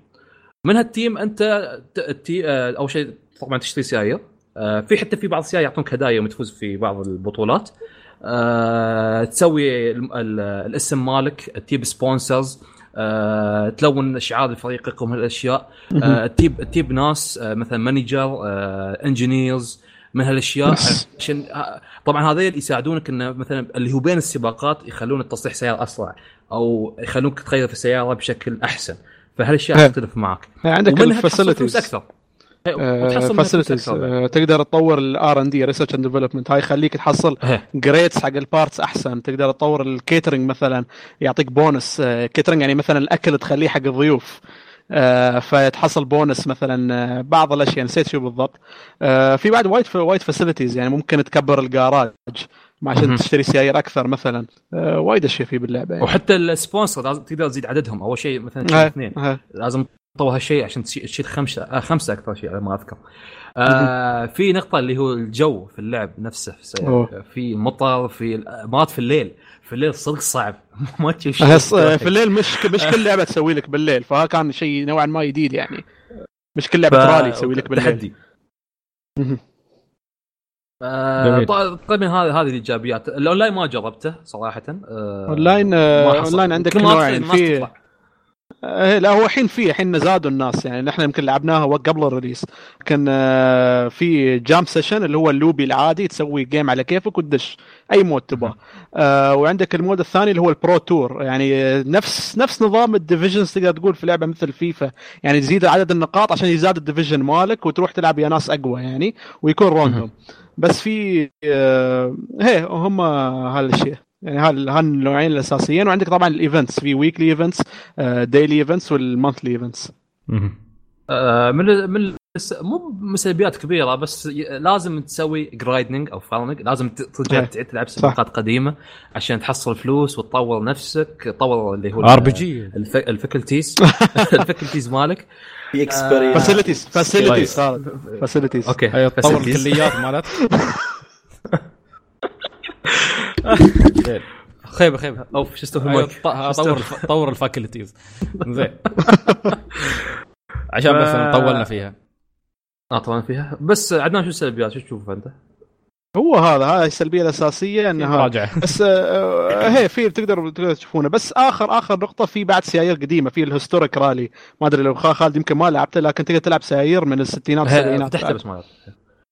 من هال team أنت آه، أول شيء طبعا تشتري سيايير آه، في حتى في بعض السيايير يعطونك هدايا يوم تفوز في بعض البطولات. آه، تسوي ال- ال- الاسم مالك تجيب sponsors آه، تلون شعار فريقك من هالأشياء. آه، تجيب تجيب ناس آه، مثلا manager engineers من هالأشياء. عشان آه، طبعا هذول يساعدونك إنه مثلا اللي هو بين السباقات يخلون التصليح سيارة أسرع أو يخلونك تغير في السياره بشكل أحسن. فهالأشياء إيه. تختلف معك. يعني عندك ال facilities أكثر. إيه، فلوس facilities بعد. تقدر تطور ال R and D research and development هاي يخليك تحصل إيه. grades حق ال parts أحسن تقدر تطور ال catering مثلا يعطيك bonus catering يعني مثلا الأكل تخليه حق الضيوف آه، فتحصل بونس مثلا آه، بعض الأشياء نسيت شو بالضبط آه، في بعد وايد وايد facilities يعني ممكن تكبر الجراج عشان. تشتري سيايير أكثر مثلا آه، وايد أشياء فيه باللعبة يعني. وحتى السبونسر لازم تقدر تزيد عددهم أول شيء مثلا اثنين. لازم تطور هالشيء عشان تشي- تشيل خمسة آه خمسة أكثر شيء على ما أذكر. آه في نقطة اللي هو الجو في اللعب نفسه في, السيارة. في مطر في مرات في الليل في الليل صدق صعب ما تشوف شيء أهس- في الليل مش مش كل لعبة تسوي لك بالليل فها كان شيء نوعا ما جديد يعني مش كل لعبة ف- رالي تسوي لك بالليل تحدي. آه جميل. ط- طبعا هذه هذه الإيجابيات الأونلاين ما جربته صراحة آه أونلاين آه،. أونلاين عندك نوعين في. آه، لا هو الحين في الحين زادوا الناس. يعني نحن يمكن لعبناها قبل ال release. كان آه، في jam session اللي هو اللوبي العادي تسوي game على كيفك وتدش أي mode تبغى. آه، وعندك ال mode الثاني اللي هو ال pro tour يعني آه، نفس نفس نظام ال divisions تقدر تقول في لعبة مثل فيفا يعني تزيد عدد النقاط عشان يزاد ال division مالك وتروح تلعب يا ناس أقوى يعني ويكون random بس في آه، هي هم هالاشياء يعني هال هالنوعين الأساسيين. وعندك طبعا ال events في weekly events daily events وال monthly events من من مو من سلبيات كبيرة بس لازم تسوي grinding أو farming لازم ترجع إيه. تعيد تلعب سباقات قديمة عشان تحصل فلوس وتطور نفسك تطور اللي هو RPG ال faculties ال faculties مالك. في اكسبيرينس فاسيلتيز فاسيلتيز فاسيلتيز أوكي تطور. الكليات مالت خيبة خيبة. أو شو اسمه أيوة، طور طور الفاكولتيز. زين. عشان بس ف- طولنا فيها. آه طبعا فيها. بس عدنان شو السلبيات؟ شو تشوف أنت؟ هو هذا هاي السلبية الأساسية إنها مراجعه بس آه، هي في تقدر تقدر تشوفونه. بس آخر آخر نقطة في بعد سيايير قديمة في الهستوريك رالي. ما أدري لو خا- خالد يمكن ما لعبته لكن تقدر تلعب سيايير من الستينات والسبعينات فتحته بس ما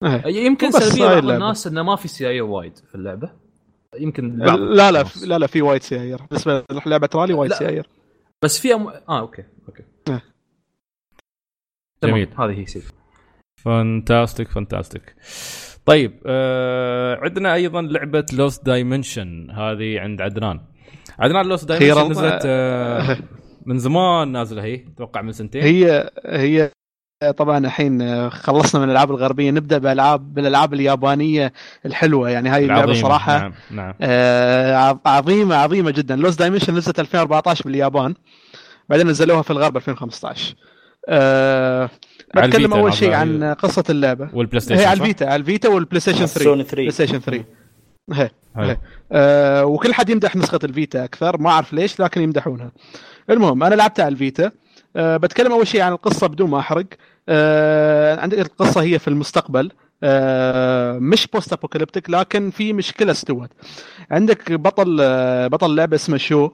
إيه. يمكن سلبية بعض. الناس إنه ما في سي وايد في اللعبة. يمكن بعض لا لا الناس. لا لا في وايد سيايير بالنسبة لعبه رالي وايد لا. سيايير بس في أم... آه أوكي أوكي. تمام جميل. هذه هي سي فانتاستيك فانتاستيك طيب آه عندنا أيضا لعبة لوست دايمنشن هذه عند عدنان عدنان Lost. Dimension نزلت آه من زمان نازلة هي أتوقع من سنتين هي هي طبعا الحين خلصنا من الألعاب الغربية. نبدأ بالالعاب بالألعاب اليابانية الحلوة. يعني هاي اللعبة. صراحة نعم نعم. آه، عظ- عظيمة عظيمة جدا. Lost Dimension نزلت 2014 باليابان. بعدين نزلوها في الغرب 2015 أه على بتكلم أول شيء عن قصة اللعبة. والبلاي ستيشن هي على؟ الفيتا على الفيتا والبلاي ستيشن 3 سوني بلاي 3 ستيشن 3 هي. حلو. أه وكل حد يمدح نسخة الفيتا أكثر. ما أعرف ليش لكن يمدحونها. المهم أنا لعبتها على الفيتا. أه بتكلم أول شيء عن القصة بدون ما أحرق. أه عندك القصة هي في المستقبل. أه مش post apocalyptic لكن في مشكلة استوت. عندك بطل آه، بطل لعبة اسمه شو؟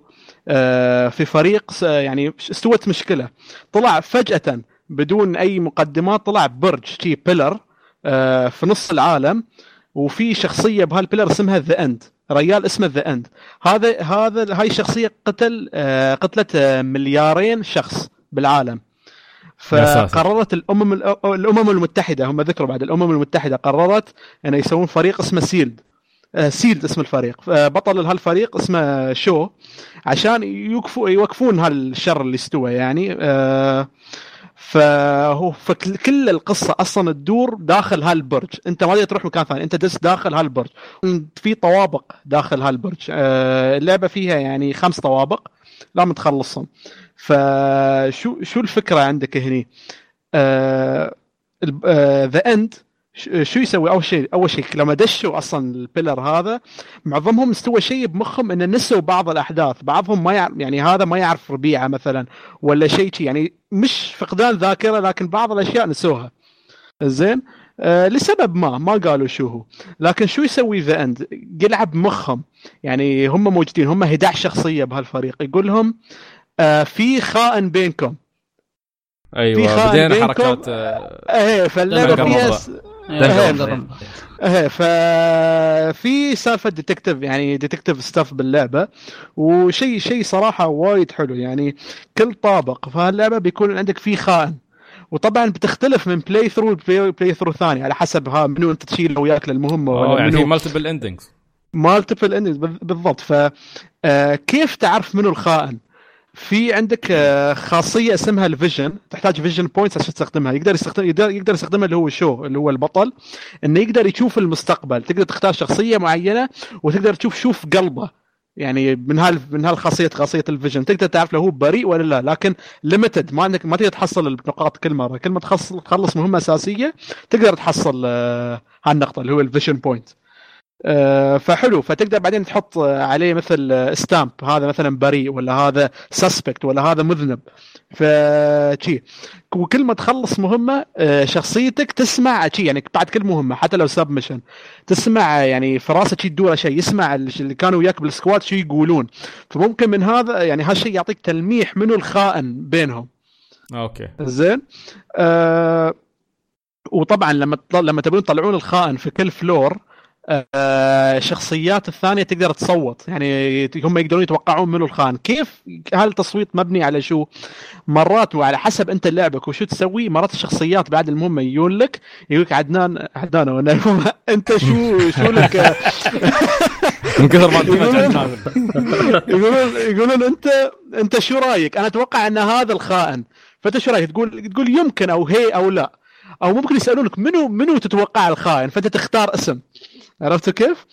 آه، في فريق يعني استوت مشكلة. طلع فجأة بدون أي مقدمات طلع برج شي pillar في نص العالم. وفي شخصية بهال pillar اسمها The End ريال اسمه The End هذا هذا هاي الشخصية قتل آه، قتلت آه، مليارين شخص. بالعالم. فقررت الأمم الأمم المتحدة هم ذكروا بعد الأمم المتحدة قررت إنه يسوون فريق اسمه SEALED. آه، SEALED اسم الفريق. آه، بطل هالفريق اسمه شو؟ عشان يوقفوا يوقفون هالشر اللي استوى يعني. آه، فهو فكل كل القصة أصلا تدور داخل هالبرج. أنت ما تروح مكان ثاني أنت دش داخل هالبرج. في طوابق داخل هالبرج. اللعبة فيها يعني خمس طوابق لما تخلصهم. فشو شو الفكرة عندك هني؟ The End شو يسوي؟ أول شيء أول شيء لما دشوا أصلا ال pillar هذا معظمهم استوى شيء بمخهم ان نسوا بعض الأحداث. بعضهم ما يعرف يعني هذا ما يعرف ربيعة مثلا ولا شيء شي. يعني مش فقدان ذاكرة لكن بعض الأشياء نسوها. زين؟ آه لسبب ما ما قالوا شو هو. لكن شو يسوي The End يلعب مخهم. يعني هم موجودين هم 11 شخصية بهالفريق. يقول لهم آه في خائن بينكم. في أيوه خائن بدينا بينكم. حركات إيه فاللعبة فيها. إيه ففي سالفة detective يعني detective stuff باللعبة. وشيء شيء صراحة وايد حلو. يعني كل طابق فهاللعبة بيكون عندك فيه خائن وطبعا بتختلف من playthrough ل playthrough ثاني على حسب ها منو أنت تشيله وياك للمهمه ولا يعني في multiple endings multiple endings بالضبط. ف آه، كيف تعرف منو الخائن؟ في عندك آه، خاصية اسمها ال vision. تحتاج vision points عشان تستخدمها. يقدر يستخدم يقدر, يقدر يستخدمها اللي هو شو؟ اللي هو البطل. إنه يقدر يشوف المستقبل. تقدر تختار شخصية معينة وتقدر تشوف شوف قلبه. يعني من هال من هالخاصية خاصية ال vision. تقدر تعرف لو هو بريء ولا لا. لكن limited ما عندك ما تقدر تحصل النقاط كل مرة. كل ما تخلص تخلص مهمة أساسية تقدر تحصل آه، هالنقطة اللي هو ال vision point. فحلو. فتقدر بعدين تحط آه، عليه مثل stamp هذا مثلا بريء ولا هذا suspect ولا هذا مذنب. فشي. وكل ما تخلص مهمة آه، شخصيتك تسمع شي يعني بعد كل مهمة حتى لو sub mission تسمع يعني في راسك شي تدور شيء يسمع اللي كانوا وياك بال squad شو يقولون. فممكن من هذا يعني هالشيء يعطيك تلميح منو الخائن بينهم. أوكي. زين. آه وطبعا لما. لما تبون تطلعون الخائن في كل floor آه الشخصيات الثانية تقدر تصوت. يعني هم يقدرون يتوقعون منو الخائن كيف هل التصويت مبني على شو؟ مرات وعلى حسب أنت لعبك وشو تسوي مرات الشخصيات بعد المهمة يجون لك يقول لك عدنان عدنان المهم أنت شو شو لك؟ آه، من كثر ما يقولون يقولون أنت أنت شو رأيك؟ أنا أتوقع أن هذا الخائن. فأنت شو رأيك؟ تقول تقول يمكن أو هي أو لا. أو ممكن يسألونك منو منو تتوقع الخائن؟ فأنت تختار اسم. عرفتوا كيف؟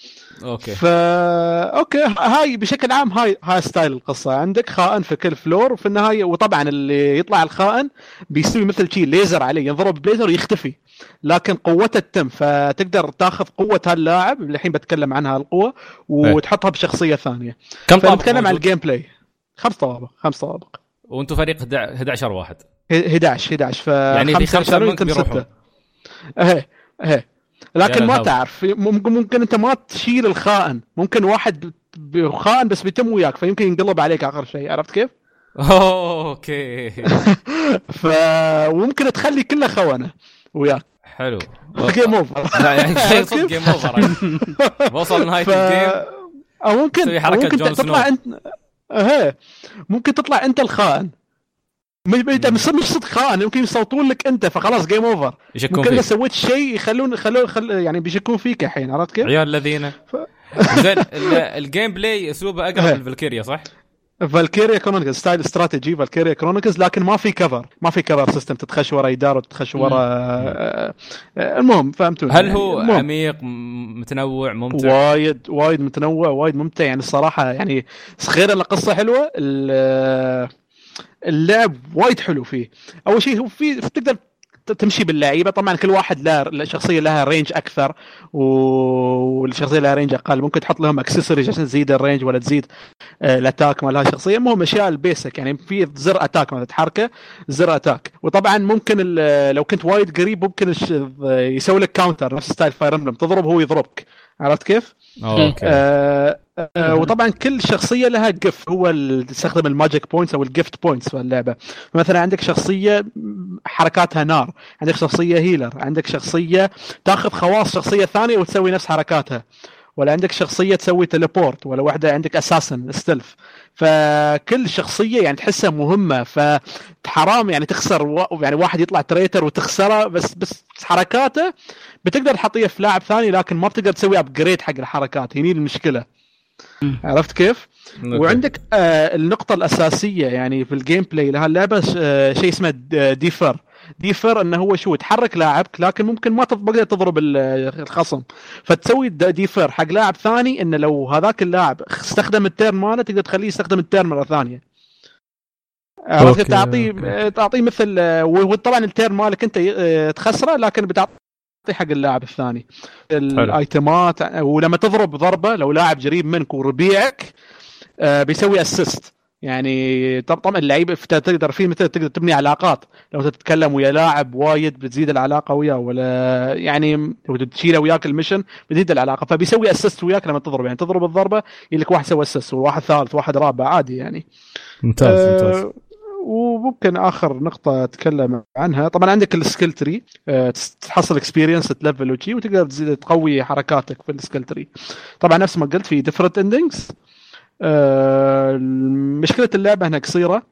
أوكي. فا أوكي هاي بشكل عام هاي هاي style القصة عندك خائن في كل floor وفي النهاية وطبعا اللي يطلع الخائن بيسوي مثل شيء ليزر عليه ينضرب بليزر ويختفي لكن قوته تتم فتقدر تاخذ قوة هاللاعب اللي الحين بتكلم عنها القوة وتحطها بشخصية ثانية. كم طابق فنتكلم عن؟ ال gameplay خمس طوابق خمس طوابق وأنتم فريق 11 واحد. 11 11 ف يعني في خمسة منكم بيروحوا. إيه إيه. لكن ما. تعرف. ممكن ممكن انت ما تشيل الخائن. ممكن واحد خائن بس بيتم وياك فيمكن ينقلب عليك آخر شيء. عرفت كيف؟ أوكي. ف وممكن تخلي كله خونة وياك. حلو. game over لا يعني صدق game over وصل نهاية ف... ال game. أو ممكن ممكن تطلع. انت إيه ممكن تطلع أنت الخائن. مش مش صدق خائن يمكن يصوتون لك أنت فخلاص game over يشكون ممكن اذا سويت شيء يخلون خلون خل يعني بيشكون فيك الحين عرفت كيف؟ عيال الذين زين ال- ال gameplay أسلوبه أقرب. لل Valkyria صح؟ Valkyria Chronicles style استراتيجي Valkyria Chronicles لكن ما في cover ما في cover system تتخش ورا إدارة وتتخش ورا آه، آه، المهم فهمتوا هل هو المهم. عميق متنوع ممتع؟ وايد وايد متنوع وايد ممتع يعني الصراحه يعني غير القصة حلوة ال- اللعب وايد حلو فيه. أول شيء هو في تقدر تمشي باللعيبة. طبعا كل واحد له الشخصيه لها range أكثر والشخصية لها range أقل. ممكن تحط لهم اكسسوارز عشان تزيد ال range ولا تزيد آه، ال attack مال هالشخصيه المهم أشياء ال basic. يعني في زر attack مثلا تحركة زر attack. وطبعا ممكن لو كنت وايد قريب ممكن يسوي لك counter نفس style Fire Emblem تضرب هو يضربك. عرفت كيف؟ أوكي. آه وطبعا كل شخصية لها جف هو تستخدم ال magic points أو ال gift points في اللعبة. مثلا عندك شخصية حركاتها نار عندك شخصية healer عندك شخصية تاخذ خواص شخصية ثانية وتسوي نفس حركاتها. ولا عندك شخصية تسوي teleport ولا واحدة عندك assassin stealth فكل شخصية يعني تحسها مهمة. فحرام يعني تخسر و... يعني واحد يطلع traitor وتخسره بس بس حركاته بتقدر تحطيه في لاعب ثاني لكن ما بتقدر تسوي upgrade حق الحركات. هني المشكلة. عرفت كيف؟ وعندك آه النقطة الأساسية يعني في ال gameplay لهاللعبة آه شيء اسمه defer defer إنه هو شو تحرك لاعبك لكن ممكن ما تقدر تضرب ال- الخصم فتسوي defer حق لاعب ثاني إنه لو هذاك اللاعب استخدم ال turn ماله تقدر تخليه يستخدم ال turn مرة ثانية عرفت؟ تعطيه أوكي. تعطيه مثل آه، وطبعا ال turn مالك أنت آه، تخسره لكن بتعطي حق اللاعب الثاني. ال item ات ولما تضرب ضربة لو لاعب قريب منك وربيعك آه، بيسوي assist يعني طب- طبعا اللعيبه تقدر في مثل تقدر تبني علاقات. لو تتكلم ويا لاعب وايد بتزيد العلاقة وياه ولا يعني لو تشيله وياك ال mission بتزيد العلاقة. فبيسوي assist وياك لما تضرب. يعني تضرب الضربة يجي لك واحد سوى assist وواحد ثالث واحد رابع عادي يعني. ممتاز ممتاز. آه، وممكن آخر نقطة أتكلم عنها. طبعا عندك ال skill tree آه، تحصل experience ت level وشي وتقدر تزيد تقوي حركاتك في ال skill tree طبعا نفس ما قلت في different endings مشكله اللعبة انها قصيرة.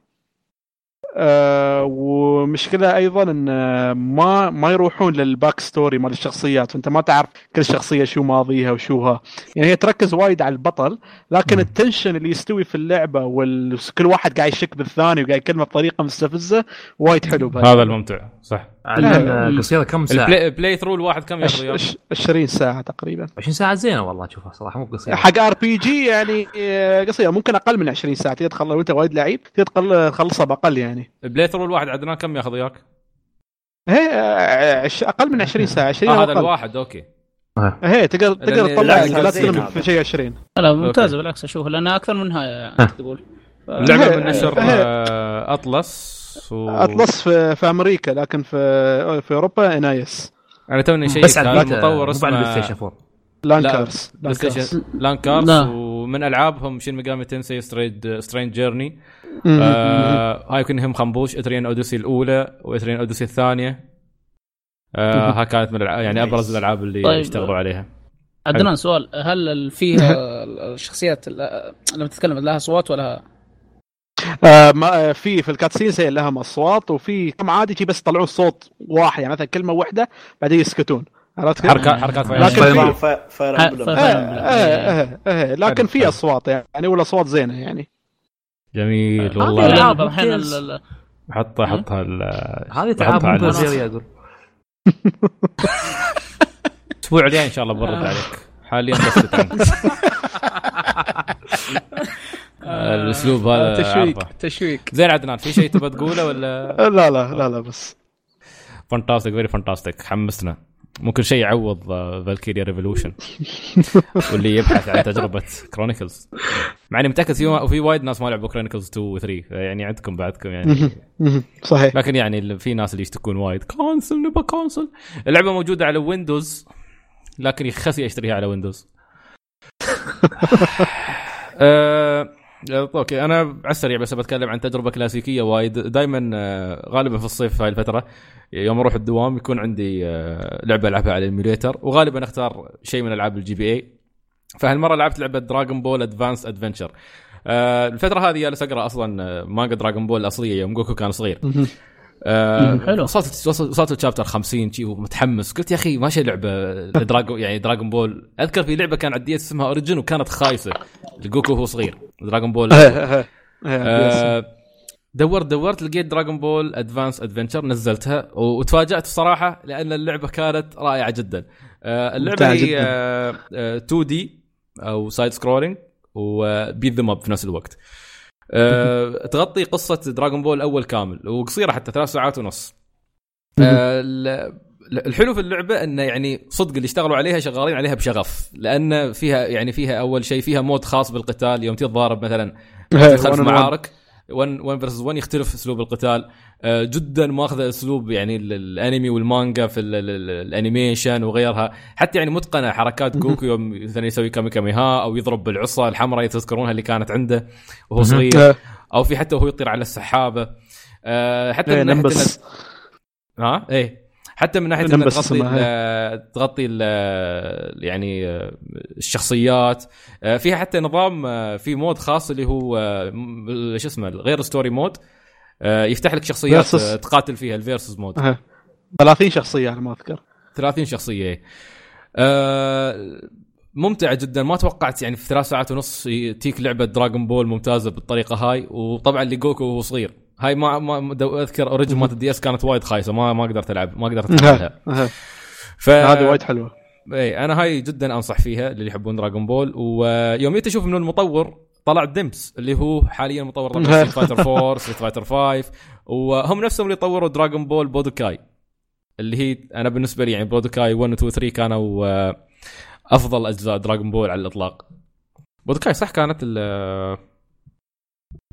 آه، ومشكلة أيضا إن ما ما يروحون لل backstory مال الشخصيات. فانت ما تعرف كل شخصية شو ماضيها وشوها. يعني هي تركز وايد على البطل لكن ال tension اللي يستوي في اللعبة وكل واحد قاعد يشك بالثاني وقاعد يكلمه بطريقة مستفزة وايد حلو. هذا الممتع صح. على قصيرة كم ساعة؟ ال play ال play ثرو الواحد كم ياخذ وياك؟ عش- 20 ساعة تقريبا. 20 ساعة زينة والله اشوفها صراحة مو قصيرة. حق ار بي جي يعني آه، قصيرة ممكن أقل من 20 ساعة. تقدر تخلص لو انت وايد لعيب تقدر تخلصها بأقل يعني. البلاي ثرو الواحد عدنان كم ياخذ وياك؟ هي آه، أقل من 20 ساعة 20 آه أو هذا الواحد أوكي. هي تقدر تقدر تطلع لا تسلم. في شيء 20 لا ممتازه. بالعكس أشوف لأنها أكثر منها يعني تقول اللعبة من نشر آه، اطلس و... أطلس في, في أمريكا لكن في في أوروبا إنايس. أنا توني شيء بس على مطور على اسمه البلاي ستيشن 4 لانكارز بلاي لانكارز. ستيشن لانكارز لا. ومن ألعابهم شين ميجامي تنسي ستريد سترينج جيرني. آه هاي كلهم خنبوش اتريان أوديسي الأولى واتريان أوديسي الثانية. آه ها كانت من يعني أبرز الألعاب اللي طيب. اشتغلوا عليها. عدنان سؤال هل فيها الشخصيات ال- لما تتكلم لها أصوات ولا آه ما في في الكاتسينز هي لها اصوات وفي كم عادي شي بس يطلعون صوت واحد يعني مثلا كلمة واحدة بعدين يسكتون. عرفت كيف؟ حركات حركات لكن في- آه آه آه آه لكن. أصوات يعني والاصوات زينة يعني. جميل هذه والله الالعاب الحين ممتاز. ال- ال- حط حطها ال- هذه تعب بحطها مو على بزيري أقول الأسبوع الجاي إن شاء الله برد عليك. حاليا بس الأسلوب هذا تشويق. تشويق. زين عدنان في شيء تبى تقوله ولا؟ آه لا لا لا لا بس. Fantastic very fantastic حمسنا. ممكن شيء يعوض Valkyria Revolution واللي يبحث عن تجربة Chronicles مع إني متأكد في في وايد ناس ما لعبوا Chronicles 2 و 3 يعني عندكم بعدكم يعني. صحيح. لكن يعني في ناس اللي يشتكون وايد. Console نبى console اللعبة موجودة على Windows لكن خسي أشتريها على Windows آه، أوكي أنا على السريع بس بتكلم عن تجربة كلاسيكية وايد. دائما غالبا في الصيف هاي الفترة يوم أروح الدوام يكون عندي آه، لعبة العبها على ال emulator وغالبا اختار شيء من العاب ال GBA. فهالمرة لعبت لعبة Dragon Ball Advanced Adventure الفترة هذه جالس أقرأ أصلا آه، مانجا Dragon Ball الأصلية يوم جوكو كان صغير. آه حلو. وصلت وصلت ال chapter 50 شي ومتحمس قلت يا أخي ماشي لعبة Dragon يعني Dragon Ball أذكر في لعبة كان عندي اسمها Origins وكانت خايسة. جوكو وهو صغير. Dragon Ball آه،. آه دورت دورت لقيت Dragon Ball Advanced Adventure نزلتها. وتفاجات الصراحه لأن اللعبة كانت رائعة جدا. آه اللعبة هي جداً. آه آه 2D أو side scrolling و beat them up في نفس الوقت. آه تغطي قصة Dragon Ball الأول كامل وقصيرة حتى ثلاث ساعات ونص. ال- الحلو في اللعبة إنه يعني صدق اللي اشتغلوا عليها شغالين عليها بشغف لأن فيها يعني فيها أول شيء فيها mode خاص بالقتال يوم تتضارب مثلا تدخل في. معارك 1 1 versus 1 يختلف أسلوب القتال. جدا ماخذ أسلوب يعني ال- الأنمي والمانجا في ال- ال- ال- ال animation وغيرها. حتى يعني متقنة حركات جوكو يوم مثلا يسوي كامي هامي ها أو يضرب بالعصا الحمراء تذكرونها اللي كانت عنده وهو صغير. آه، أو في حتى وهو يطير على السحابة. آه، حتى إيه، من ناحية ها؟ إيه. حتى من ناحية انها تغطي ال- تغطي ال- يعني آه، الشخصيات. آه، فيها حتى نظام آه، في mode خاص اللي هو آه، شو اسمه غير story mode آه، يفتح لك شخصيات. آه، تقاتل فيها ال versus mode أه. 30 شخصية أنا ما أذكر. 30 شخصية. آه، ممتعه جدا. ما توقعت يعني في ثلاث ساعات ونص تيك لعبة Dragon Ball ممتازة بالطريقة هاي وطبعا اللي جوكو وهو صغير. هاي ما ما أذكر Origins مالت ال DS كانت وايد خايسة ما ما قدرت ألعب ما قدرت اتحملها أه. أه. ف هذه وايد حلوة. اي أنا هاي جدا أنصح فيها للي يحبون Dragon Ball ويوم جيت أشوف من المطور طلع Dimps اللي هو حاليا مطور طبعا Street Fighter 4 Street Fighter 5 وهم نفسهم اللي طوروا Dragon Ball Budokai اللي هي أنا بالنسبة لي يعني Budokai 1 و 2 و 3 كانوا آه، أفضل أجزاء Dragon Ball على الإطلاق. Budokai صح كانت ال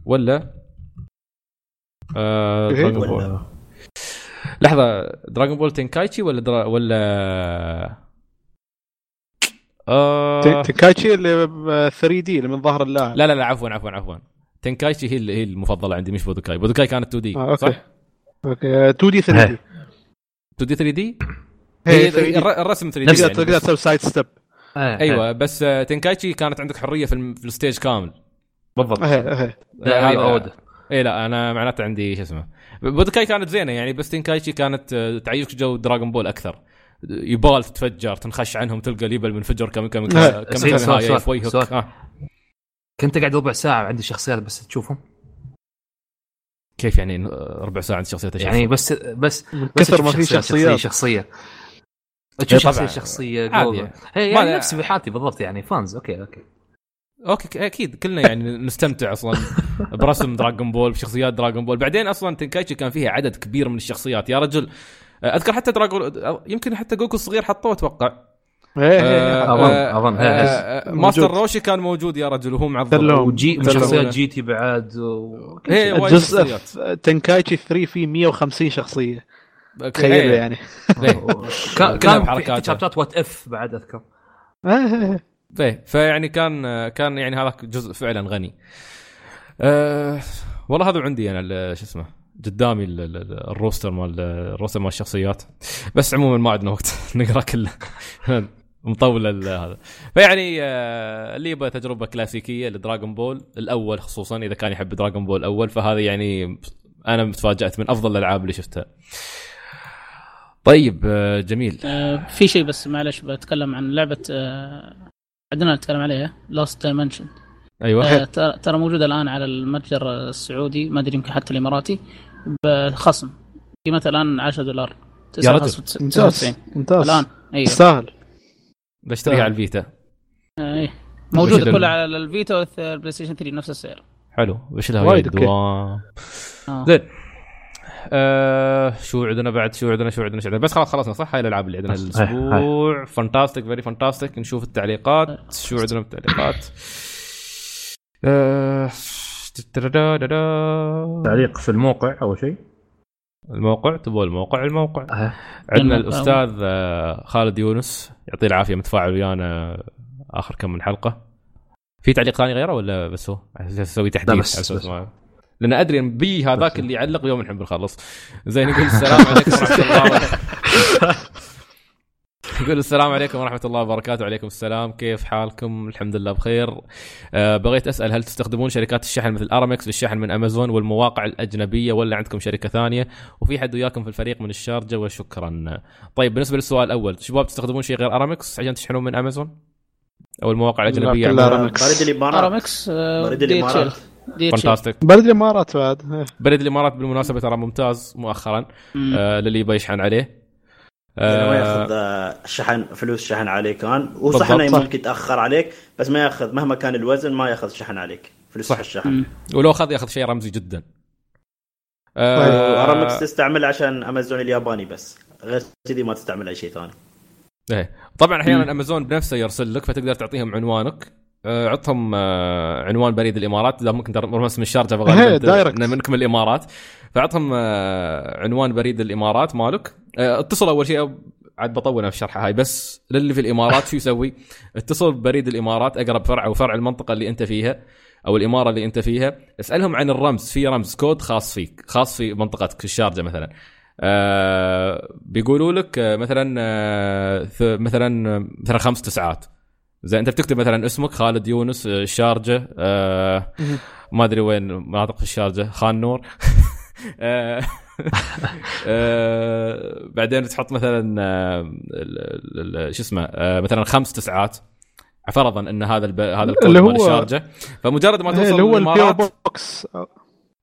ولا؟ آه إيه؟ Dragon Ball ولا لحظة Dragon Ball Tenkaichi ولا درا ولا آه... Tenkaichi اللي 3D اللي من ظهر اللاعب. لا لا لا عفوا عفوا عفوا. Tenkaichi هي هي المفضلة عندي مش Budokai. Budokai كانت 2D آه، أوكي. صح أوكي 2 دي 3 دي 2 دي 3 دي هي هي 3D. الر- الرسم 3 تقدر دي تقدر يعني تسوي side step إيه، أيوه بس آه، Tenkaichi كانت عندك حرية في, ال stage كامل. بالضبط. هذا-. اي لا أنا معناته عندي شو اسمه. Budokai كانت زينة يعني بس Tenkaichi كانت آه، تعيشك جو Dragon Ball أكثر. يبال تتفجر تنخش عنهم تلقى level منفجر كم كم كم في وجهك. آه. كنت قاعد ربع ساعة عندي شخصيات بس تشوفهم كيف يعني ربع ساعة عند شخصيات يعني بس بس كثر ما تشوف في شخصيه شخصيات شخصية إيه تشوف طبعاً. شخصية شخصيه عادي. يعني. يعني نفسي في حالتي بالضبط يعني fans أوكي أوكي أوكي أكيد كلنا يعني نستمتع أصلا برسم Dragon Ball بشخصيات Dragon Ball بعدين أصلا Tenkaichi كان فيها عدد كبير من الشخصيات يا رجل أذكر حتى Dragon يمكن حتى جوكو الصغير حطوه أتوقع إيه إيه آه، آه،. آه، آه، موجود. Master Roshi كان موجود يا رجل وهو معضل. و G. شخصيات G T بعد و... شخصيات في Tenkaichi 3 فيه 150 شخصية إيه، تخيل يعني إيه. كان في شابترات What if بعد أذكر إيه، إيه، إيه. إيه فيعني كان كان يعني هذاك جزء فعلا غني أه والله هذا عندي أنا شو اسمه قدامي ال- ال- ال- ال roster مال ال roster مال الشخصيات. بس عموما ما عندنا وقت نقرأ كله. مطول هذا. فيعني آه، اللي يبغى تجربة كلاسيكية ل Dragon Ball الأول خصوصا إذا كان يحب Dragon Ball الأول فهذا يعني أنا تفاجأت من أفضل الألعاب اللي شفتها. طيب آه، جميل. آه، في شيء بس معلش بتكلم عن لعبة عندنا نتكلم عليها Lost Dimension أيوه. ترى موجودة الآن على المتجر السعودي ما أدري يمكن حتى الإماراتي. بخصم قيمتها الان 10 دولار. يا رجل. 99. ممتاز ممتاز. الآن أيوه. يستاهل. بشتريها على ال Vita. آه، إيه موجوده كلها على ال Vita وال PlayStation 3 نفس السعر. حلو. وش لها وايد،. دوام آه. زين. آه شو عندنا بعد؟ شو عندنا؟ شو عندنا؟ شو عندنا؟ بس خلاص خلصنا صح هاي الألعاب اللي عندنا الأسبوع. fantastic very fantastic نشوف التعليقات. شو عندنا بالتعليقات آه... تعليق في الموقع اول شيء؟ الموقع تبغى الموقع؟ الموقع. أه. عندنا. الأستاذ آه، خالد يونس. يعطيه العافية متفاعل ويانا آخر كم من حلقة. في تعليق ثاني غيره ولا بس هو؟ أسوي تحديث لا، بس- بس. ما- لأن أدري بي هذاك بس. اللي يعلق يوم نحب نخلص. زين يقول السلام عليكم ورحمة الله يقول السلام عليكم ورحمة الله وبركاته وعليكم السلام. كيف حالكم؟ الحمد لله بخير. أه بغيت أسأل هل تستخدمون شركات الشحن مثل ارامكس للشحن من امازون والمواقع الأجنبية ولا عندكم شركة ثانية؟ وفي حد وياكم في الفريق من الشارجة وشكرا. طيب بالنسبة للسؤال الأول شباب تستخدمون شيء غير ارامكس عشان تشحنون من امازون أو المواقع الأجنبية كلها عموماً؟ أرامكس. بريد الإمارات. ارامكس بريد دي اتش الامارات fantastic بريد الإمارات بعد. إيه. بريد الإمارات بالمناسبة ترى ممتاز مؤخرا. آه للي يبغى يشحن عليه. يعني ما آه ياخذ آه، شحن فلوس شحن عليه كان هو صح بالضبط، إنه. ممكن يتأخر عليك بس ما ياخذ مهما كان الوزن ما ياخذ شحن عليك فلوس صح. الشحن ولو أخذ ياخذ شيء رمزي جدا طيب، آه ارامكس تستعمل عشان أمازون الياباني بس غير كذي ما تستعمل أي شيء ثاني إيه طبعا أحيانا مم. أمازون بنفسه يرسل لك فتقدر تعطيهم عنوانك آه، عطهم عنوان بريد الإمارات إذا ممكن تر- رسم الشارجة إيه، فغالبا direct. إن منكم الإمارات فعطهم آه، عنوان بريد الإمارات مالك. آه، اتصل أول شيء عاد بطول في الشرحه هاي بس للي في الإمارات شو يسوي؟ اتصل ببريد الإمارات أقرب فرع أو فرع المنطقة اللي أنت فيها أو الإمارة اللي أنت فيها. اسألهم عن الرمز في رمز كود خاص فيك خاص في منطقتك في الشارجة مثلا. آه بيقولوا لك آه، مثلا آه مثلا مثلا خمس تسعات. زين أنت بتكتب مثلا اسمك خالد يونس الشارجة آه ما أدري وين مناطق في الشارجة خان نور. بعدين تحط مثلا آه، شو اسمه آه، مثلا خمس تسعات فرضا إن هذا الب... هذا الكود اللي هو- الشارجة. فمجرد ما إيه، توصل اللي هو الامارات box.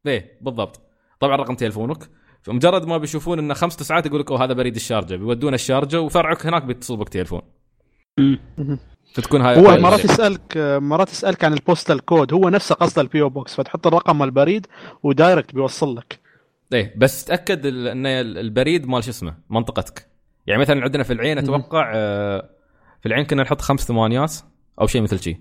إيه بالضبط. طبعا رقم تليفونك. فمجرد ما بيشوفون انه خمس تسعات يقول لك أوه هذا بريد الشارجة. بيودون الشارجة وفرعك هناك بيتصل بك تليفون فتكون هاي هو مرات. يسألك مرات يسألك عن ال postal code. هو نفسه قصد ال P.O. Box. فتحط الرقم البريد و direct بيوصل لك. إيه بس تأكد إن البريد مال شو اسمه منطقتك. يعني مثلا عندنا في العين أتوقع آه، في العين كنا نحط خمس ثمانيات أو شيء مثل شيء.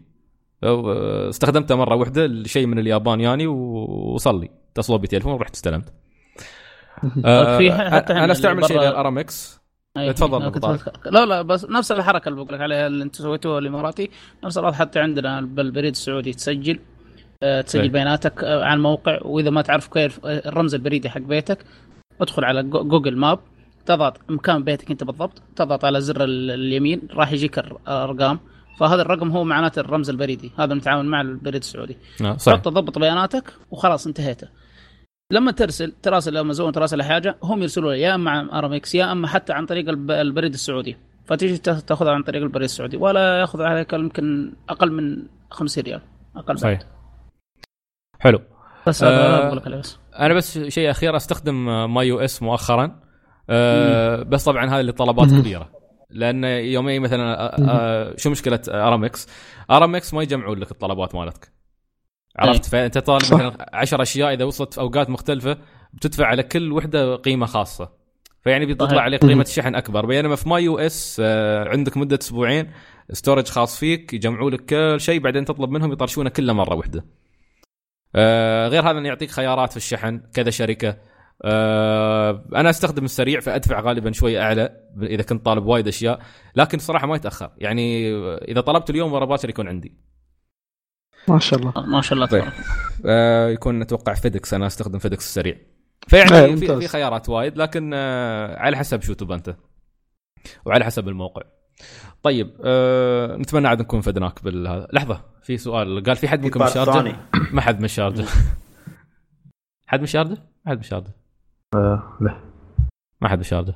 آه، استخدمته مرة واحدة شيء من اليابان يعني ووصل لي. اتصلوا بتليفون ورحت استلمت. آه، حتى أنا أستعمل شيء غير ارامكس أي. تفضل لا لا بس نفس الحركة اللي بقول لك عليها اللي انت سويتوها الإماراتي. نفس الوضع حتى عندنا بالبريد السعودي تسجل. تسجل أي. بياناتك آه، على الموقع وإذا ما تعرف كيف آه، الرمز البريدي حق بيتك ادخل على جو- Google Maps تضغط مكان بيتك أنت بالضبط تضغط على زر ال- اليمين راح يجيك الأرقام. فهذا الرقم هو معناته الرمز البريدي هذا متعاون مع البريد السعودي. آه، صح تحط تضبط بياناتك وخلاص انتهيت لما ترسل تراسل أمازون تراسل حاجة هم يرسلوا يا أما عن أرامكس يا أما حتى عن طريق الب- البريد السعودي. فتيجي تا- تاخذها عن طريق البريد السعودي ولا ياخذ عليك يمكن أقل من 50 ريال أقل صحيح. بعد. حلو. بس آه، بقول لك عليه بس. أنا بس شيء أخير أستخدم MyUS مؤخرا. أه بس طبعا هذه لطلبات كبيرة. لأن يومي مثلا أه أه شو مشكلة أرامكس؟ أرامكس ما يجمعون لك الطلبات مالتك. عرفت؟ فأنت طالب. مثلا 10 أشياء إذا وصلت في أوقات مختلفة بتدفع على كل وحدة قيمة خاصة. فيعني بتطلع. عليك قيمة الشحن أكبر. بينما في MyUS آه، عندك مدة أسبوعين storage خاص فيك يجمعوا لك كل شيء بعدين تطلب منهم يطرشونه كله مرة واحدة آه، غير هذا انه يعطيك خيارات في الشحن كذا شركة. آه، أنا أستخدم السريع فأدفع غالبا شوي أعلى إذا كنت طالب وايد أشياء لكن صراحة ما يتأخر. يعني إذا طلبت اليوم ورا باكر يكون عندي. ما شاء الله. ما شاء الله. طيب. تبارك آه، يكون أتوقع FedEx أنا أستخدم FedEx السريع. إيه، فيعني في, ممتاز. في خيارات وايد لكن آه، على حسب شو تبى أنت. وعلى حسب الموقع. طيب آه، نتمنى عاد نكون فدناك بالهذا. لحظة في سؤال. قال في حد منكم ثاني. ما حد من الشارجه حد من الشارجه ما حد من الشارجه آه، لا. ما حد من الشارجه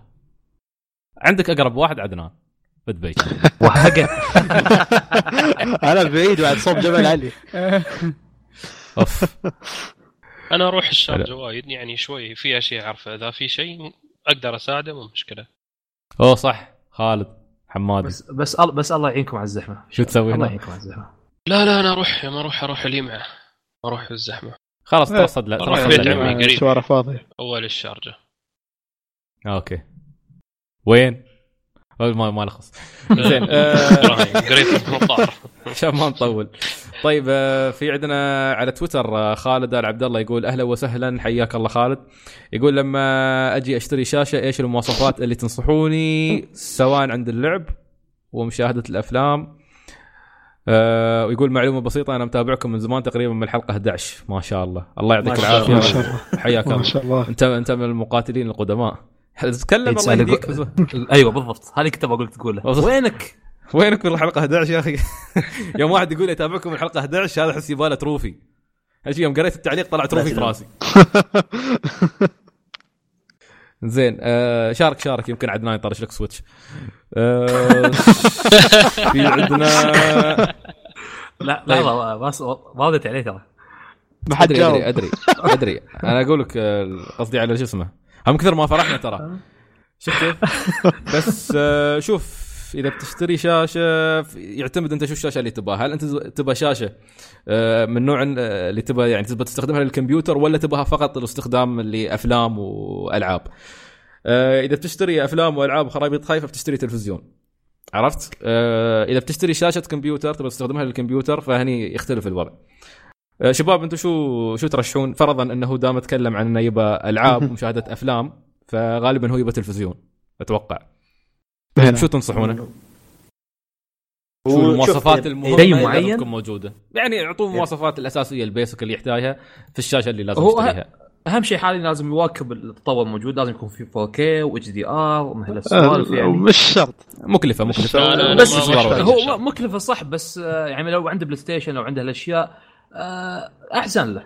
عندك أقرب واحد؟ عدنان. في دبي وحقه أنا بعيد بعد صوب جبل علي. أوف. أنا أروح الشارجه وايد يعني شوي في أشياء اعرفها إذا في شيء أقدر أساعده مو مشكلة. أوه صح. خالد. حمادي بس بس بس الله يعينكم على الزحمة شو تسوي الله؟ يعينكم على الزحمة لا لا أنا أروح يوم أروح أروح اليمعه أروح بالزحمه خلاص. ترصد لا ترصد بيت. عمي. قريب. شوارع فاضية أول الشارجة أوكي وين؟ ما ما نخص زين آه، قريب من المطار عشان ما نطول طيب آه، في عندنا على تويتر آه، خالد آل عبد الله يقول أهلا وسهلا حياك الله خالد. يقول لما أجي أشتري شاشة إيش المواصفات اللي تنصحوني سواء عند اللعب ومشاهدة الأفلام؟ آه ويقول معلومة بسيطة أنا متابعكم من زمان تقريبا من الحلقة 11 ما شاء الله. الله يعطيك العافية. ما شاء الله. حياك ما الله شاء الله. أنت أنت من المقاتلين القدماء. تكلم الله يتسأل يهديك؟ أيوه بالضبط. هذه كنت بقول لك تقولها. وينك؟ وينك من الحلقة 11 يا أخي؟ يوم واحد يقول يتابعكم من الحلقة 11 هذا أحس يباله trophy. هالشي يوم قريت التعليق طلع trophy في راسي. زين آه شارك شارك يمكن عدنان يطرش لك سويتش. آه في عندنا لا لحظة بس ما رديت عليه ترى. ما حد أدري أدري أدري أدري. أنا أقول لك آه، قصدي على شو اسمه. هم كثر ما فرحنا ترى. شفت كيف؟ بس آه، شوف إذا بتشتري شاشة يعتمد أنت شو الشاشة اللي تبغاها. هل أنت تبغى شاشة آه، من نوع آه، اللي تبغى يعني تبغى تستخدمها للكمبيوتر ولا تبغاها فقط لاستخدام لأفلام وألعاب؟ آه، إذا بتشتري أفلام وألعاب وخرابيط خايفه بتشتري تلفزيون. عرفت؟ إذا بتشتري شاشة كمبيوتر تبغى تستخدمها للكمبيوتر فهني يختلف الوضع. شباب أنتم شو شو ترشحون؟ فرضا إنه دام أتكلم عن إنه يبى ألعاب ومشاهدة أفلام فغالبا هو يبى تلفزيون أتوقع. هنا. شو تنصحونه؟ شو المواصفات إذا- المهمة شيء معين؟ تكون موجودة؟ يعني اعطوه المواصفات الأساسية البيسك اللي يحتاجها في الشاشة اللي لازم هو يشتريها. أهم شيء حاليا لازم يواكب التطور الموجود لازم يكون في 4K و HDR ومثل السوالف يعني. مش شرط. مكلفة مكلفة. لا، لا، بس ما- وايد. هو مكلفة صح بس آه، يعني لو عنده PlayStation لو عنده الاشياء آه، أحسن له.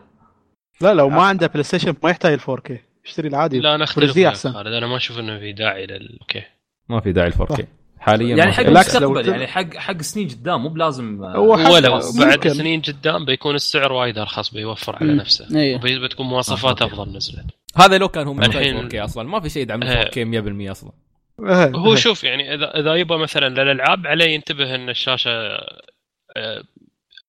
لا لو ما عنده PlayStation ما يحتاج ال 4K اشتري العادي. لا أنا أختلف أحسن. أنا ما أشوف إنه في داعي لل أوكي ما في داعي ل 4K حاليا يعني حق المستقبل يعني حق حق سنين قدام مو بلازم آه، ولو بعد. سنين قدام بيكون السعر وايد أرخص بيوفر على. نفسه. وبي- بتكون مواصفات آه، أفضل نزلت. هذا لو كان هو محتاج الحين- 4K أصلا. ما في شيء يدعم إيه. 4K 100% أصلا. إيه، هو إيه. شوف يعني اذا إذا يبغى مثلا للألعاب عليه ينتبه إن الشاشة آه،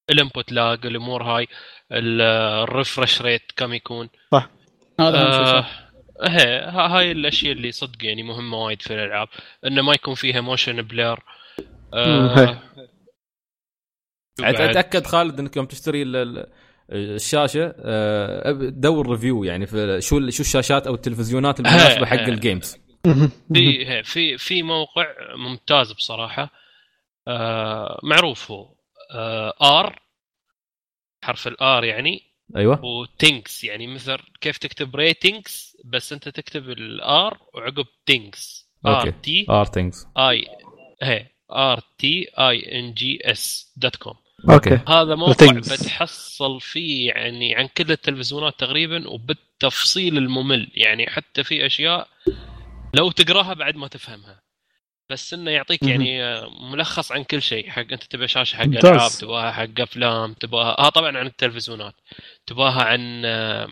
ال input lag الأمور هاي ال- ال refresh rate كم يكون. هذا أهم شيء آه ها- هاي الأشياء اللي صدق يعني مهمة وايد في الألعاب انه ما يكون فيها motion blur وبعد- أتأكد خالد إنك يوم تشتري ال- ال- الشاشة آه، دور review يعني في شو شو الشاشات أو التلفزيونات المناسبه حق ها. ال games في هي- في في موقع ممتاز بصراحة. آه معروف هو. آه R حرف ال R يعني. أيوه. rtings يعني مثل كيف تكتب ratings بس أنت تكتب ال R وعقب tings. R. T rtings I هي R T I N G S dot com. Okay. هذا موقع. بتحصل فيه يعني عن كل التلفزيونات تقريبا وبالتفصيل الممل. يعني حتى في أشياء لو تقراها بعد ما تفهمها. بس إنه يعطيك يعني آه، ملخص عن كل شيء. حق أنت تبغى شاشة حق. ألعاب تبغاها حق أفلام تبغاها ها طبعا عن التلفزيونات. تبغاها عن آه،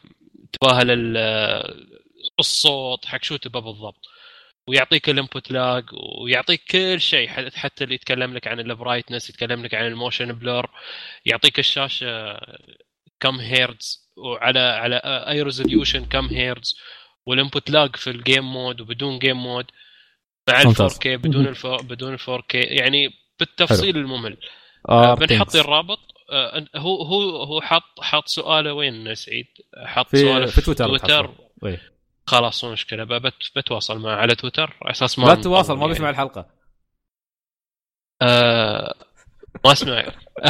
تبغاها لل آه، الصوت حق شو تبغى بالضبط. ويعطيك ال input lag ويعطيك كل شيء حت- حتى اللي يتكلم لك عن ال brightness يتكلم لك عن ال motion blur. يعطيك الشاشة كم هيرتز وعلى على أي resolution كم هيرتز. وال input lag في ال game mode وبدون game mode مع ال ممتاز. 4K بدون ال بدون ال 4K يعني بالتفصيل الممل R بنحط tings الرابط آه، هو هو هو حط حط سؤاله وين سعيد؟ حط في سؤاله في تويتر تويتر. إيه. خلاص مو مشكلة بت بتواصل معه على تويتر على أساس ما لا نطول تواصل ما يعني. بيسمع الحلقة آه ما أسمع.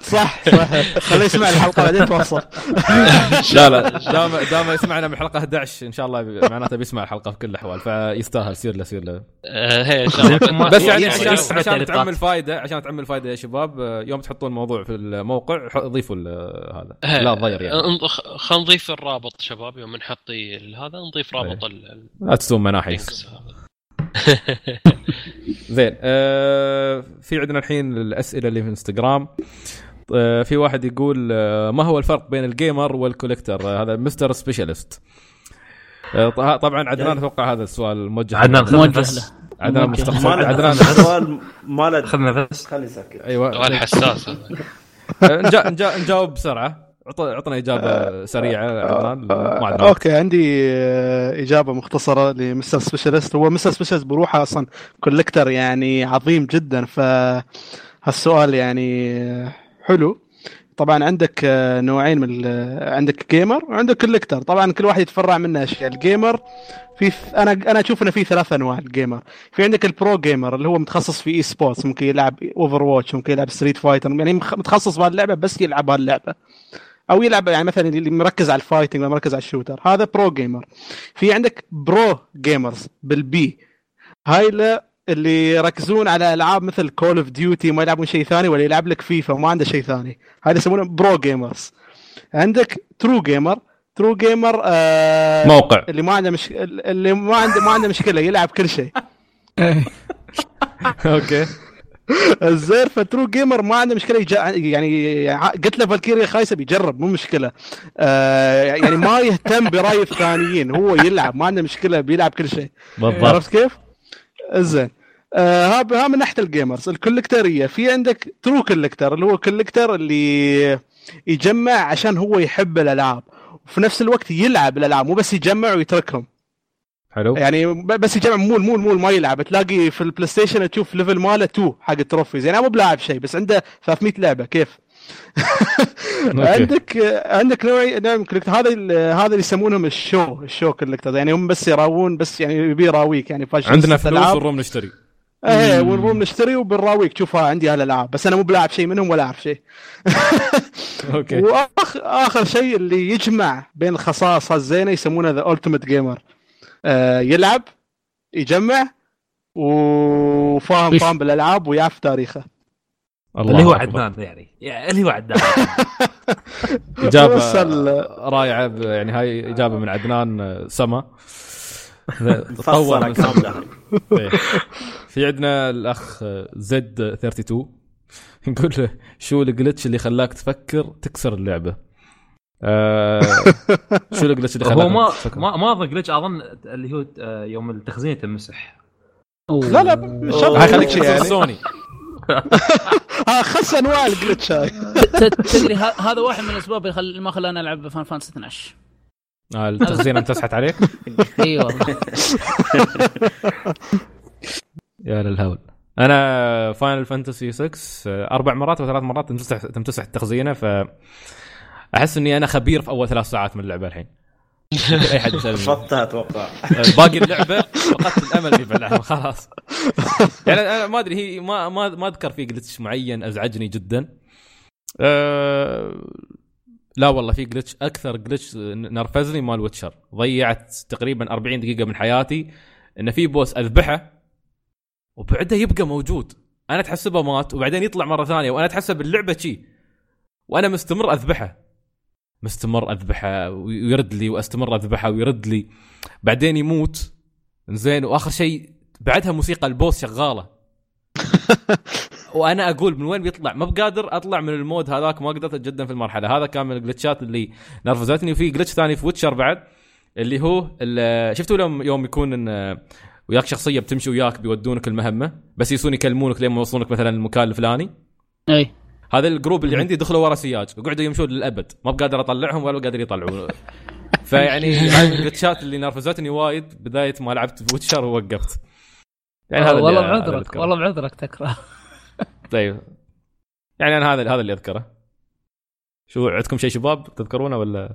صح صح. خليه يسمع الحلقة بعدين توصل. لا لا. دام دام يسمعنا من الحلقة 11 إن شاء الله معناته بيسمع الحلقة في كل الأحوال. فيستاهل سير له سير له. آه، هي إن شاء الله. بس يعني عشان عشان تعليقات. تعمل فائده عشان تعمل فائده يا شباب آه، يوم تحطون الموضوع في الموقع ضيفوا هذا. لا تضير يعني. خلينا نضيف الرابط شباب يوم نحطي ال- هذا نضيف رابط ال- ال- لا تسوون مناحيس زين آه في عندنا الحين الأسئلة اللي في انستغرام آه في واحد يقول آه ما هو الفرق بين ال gamer وال collector؟ آه هذا Mr. Specialist. آه طبعا عدنان أتوقع هذا السؤال موجه. عدنان موجه. له عدنان. مستقصد له عدنان. السؤال ما له خذ نفس خلي ساكت أيوه. سؤال حساس. هذا آه، نجا- نجا- نجاوب بسرعة. عطنا إجابة سريعة عدنان ما ادري okay عندي آه، إجابة مختصرة ل Mr. Specialist. هو Mr. Specialist بروحه أصلا collector يعني عظيم جدا فهالسؤال يعني آه، حلو. طبعا عندك آه، نوعين من عندك gamer وعندك collector طبعا كل واحد يتفرع منه أشياء. ال gamer في أنا أنا أشوف إنه في ثلاث أنواع ال gamer في عندك ال pro gamer اللي هو متخصص في esports ممكن يلعب Overwatch ممكن يلعب Street Fighter يعني متخصص بهاللعبه بس يلعب هاللعبة. أو يلعب يعني مثلا اللي مركز على ال fighting ولا مركز على ال shooter. هذا pro gamer في عندك pro gamers بالبي. هاي اللي يركزون على ألعاب مثل Call of Duty ما يلعبون شيء ثاني ولا يلعب لك فيفا وما عنده شيء ثاني. هذا يسمونه pro gamers عندك true gamer true gamer آه موقع. اللي ما عنده مش... اللي ما عنده ما عنده مشكلة يلعب كل شيء. Okay. الزين ف true gamer ما عنده مشكلة يج... يعني قلت له Valkyria خايسة بيجرب مو مشكلة. آه يعني ما يهتم برأي الثانيين هو يلعب ما عنده مشكلة بيلعب كل شيء. بالضبط. عرفت كيف؟ زين. آه ها ها من ناحية ال gamers ال collector يه في عندك true collector اللي هو collector اللي يجمع عشان هو يحب الألعاب. وفي نفس الوقت يلعب الألعاب مو بس يجمع ويتركهم. حلو. يعني بس يجمع مول مول مول ما يلعب. تلاقي في ال PlayStation تشوف level ماله 2 حق ال trophies يعني مو بلاعب شيء بس عنده 300 لعبة. كيف؟ عندك عندك نوع نوع من هذا هذا اللي يسمونهم ال show ال show collector يعني هم بس يراوون بس يعني يبي يراويك. يعني فاشل عندنا فلوس. ونروم نشتري. إيه مم. ونروح نشتري وبنراويك. تشوفها عندي هالالعاب بس أنا مو بلاعب شيء منهم ولا أعرف شيء. Okay. واخر آخر شيء اللي يجمع بين الخصائص الزينة يسمونه the ultimate gamer يلعب يجمع وفاهم ويف- فاهم بالألعاب ويعرف تاريخه. الله اللي هو. عدنان يعني. يعني اللي هو عدنان. إجابة رائعة يعني هاي إجابة من عدنان آه، سما. تطور إيه. في عندنا الأخ Z 32 يقول له شو ال glitch اللي خلاك تفكر تكسر اللعبة؟ آه شو ال glitch اللي هو ما؟ ما ما أظن glitch أظن اللي هو آه، يوم التخزين تمسح. لا لا مش شرط هاي خليك تكسر يعني. سوني. ها خس أنواع ال glitch هاي. تدري ه- هذا واحد من الأسباب اللي خل- ما خلاني العب Final Fantasy 12 آه التخزين امتسحت عليك؟ إي والله. يا للهول. أنا Final Fantasy 6 آه، أربع مرات وثلاث مرات تمتسح تمتسح التخزينة ف أحس إني أنا خبير في أول ثلاث ساعات من اللعبة الحين. أي حد يسألني. رفضتها أتوقع. آه، باقي اللعبة فقدت الأمل في بلعبها خلاص. يعني أنا ما أدري هي ما ما ما أذكر في glitch معين أزعجني جدا. أه لا والله في glitch أكثر glitch نرفزني مال Witcher ضيعت تقريبا 40 دقيقة من حياتي. إن في boss أذبحه وبعده يبقى موجود. أنا تحسبه مات وبعدين يطلع مرة ثانية وأنا أتحسب اللعبة شي. وأنا مستمر أذبحه. مستمر أذبحة ويرد لي وأستمر أذبحة ويرد لي. بعدين يموت. زين وآخر شيء بعدها موسيقى ال boss شغالة. وأنا أقول من وين بيطلع؟ ما بقادر أطلع من ال mode هذاك ما قدرت جدا في المرحلة. هذا كان من ال glitch ات اللي نرفزتني. وفي glitch ثاني في Witcher بعد اللي هو شفتوا يوم يوم يكون إن وياك شخصية بتمشي وياك بيودونك المهمة بس يسون يكلمونك لين ما يوصلونك مثلا المكان الفلاني؟ إي. هذا ال group اللي عندي دخلوا ورا سياج. وقعدوا يمشون للأبد. ما بقادر أطلعهم ولا بقادر يطلعون. فيعني هاي من ال glitch ات اللي نرفزتني وايد بداية ما لعبت Witcher ووقفت. يعني هذا اللي- والله بعذرك. والله بعذرك تكره. طيب. يعني أنا هذا هذا اللي أذكره. شو عندكم شيء شباب تذكرونه ولا؟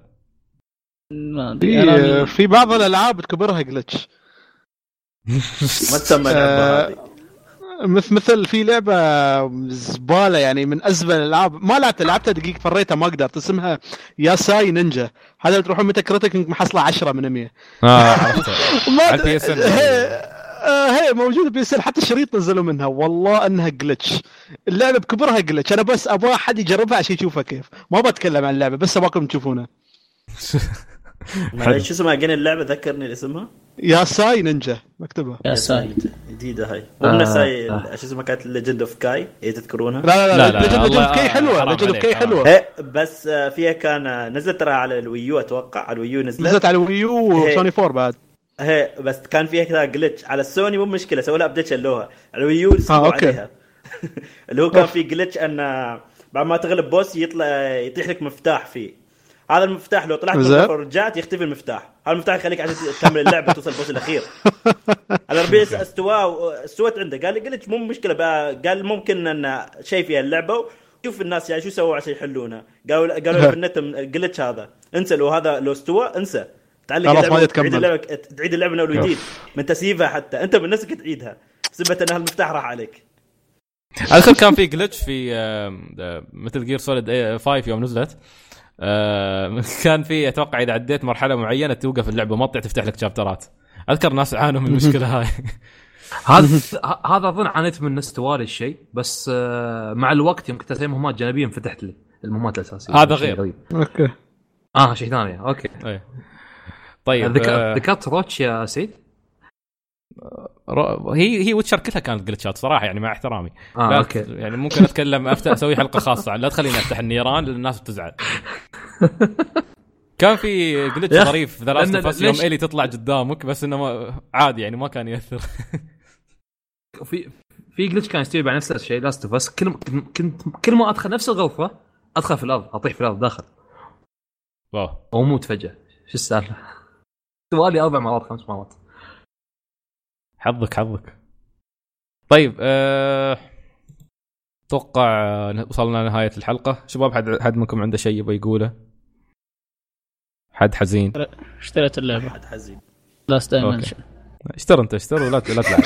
ما في بعض الألعاب تكبرها glitch ما تسمى اللعبه هذه. مثل مثل في لعبة زبالة يعني من أزبل الألعاب. ما لعبتها لعبتها دقيقة فريتها ما قدرت. اسمها Yasai Ninja. هذا تروحون Metacritic محصله 10 من 100 آه عرفتها. هي آه، هي موجودة PS حتى الشريط نزلوا منها. والله إنها glitch اللعبة بكبرها glitch أنا بس أبغى أحد يجربها عشان يشوفها كيف. ما بتكلم عن اللعبة بس أبغاكم تشوفونها. شو اسمها؟ اللعبة ذكرني اسمها Yasai Ninja مكتبها يا سايد جديدة هاي مو آه، نفس هاي آه. شو اسمها كانت Legend of Kay اي تذكرونها؟ لا لا لا، لا لا، Legend of Kay حلوة Legend of حرام. حلوة إيه بس آه، فيها كان آه، نزلت ترى على ال Wii U أتوقع على ال Wii U نزلت نزلت على ال Wii U إيه. وسوني 4 بعد هي بس كان فيها كذا glitch على السوني مو مشكلة سووا لها update شلوها على ال Wii U سووا okay. عليها اللي هو كان. في جلتش إن آه، بعد ما تغلب بوس يطلع يطيح لك مفتاح فيه هذا المفتاح لو طلعت من ورجعت يختفي المفتاح. هذا المفتاح يخليك عشان تكمل اللعبة توصل البوس الأخير. الاربعين استوى استوت عنده. قال لي قلت مو مشكلة بقى. قال ممكن إن شيء في اللعبة شوف الناس يعني شو سووا عشان يحلونه. قالوا قالوا في النت جلتش هذا. انسى لو هذا لو استوى انسى. تعلق خلاص ما. اللعبة تعيد اللعبة من أول وجديد. من تسييفها حتى. انت بنفسك تعيدها. سبة إن المفتاح راح عليك. اذكر كان في glitch في آم، آه، Metal Gear Solid 5 يوم نزلت. آه، كان في أتوقع إذا عديت مرحلة معينة توقف اللعبة ما تطيع تفتح لك chapter ات أذكر ناس عانوا من المشكلة هاي. هذا هذا أظن عانيت من استوالي الشيء بس آه، مع الوقت يوم كنت أسوي مهمات جانبية انفتحت لي المهمات الأساسية. هذا غير. غريب. okay. آه شيء ثاني. okay. إيه. طيب ذكرت آه، ذكرت Roach يا سيد؟ هي هي Witcher كلها كانت glitch ات صراحة يعني مع احترامي. لا okay. يعني ممكن أتكلم افتح أسوي حلقة خاصة. لا تخليني أفتح النيران لأن الناس بتزعل. كان في glitch ظريف The Last يوم الي تطلع قدامك بس إنه ما عادي يعني ما كان يأثر. في في glitch كان يستوي على نفس الشيء Last of كل كنت كل ما أدخل نفس الغرفة أدخل في الأرض أطيح في الأرض داخل. واو. واموت فجأة. شو السالفة؟ سؤالي أربع مرات خمس مرات. حظك حظك. طيب أه... أتوقع آه، وصلنا لنهاية الحلقة. شباب حد حد منكم عنده شيء يبغى يقوله؟ حد حزين؟ اشتريت اللعبة. حد حزين. Lost. Dimension اشتر انت اشتر ولا لا تلعب.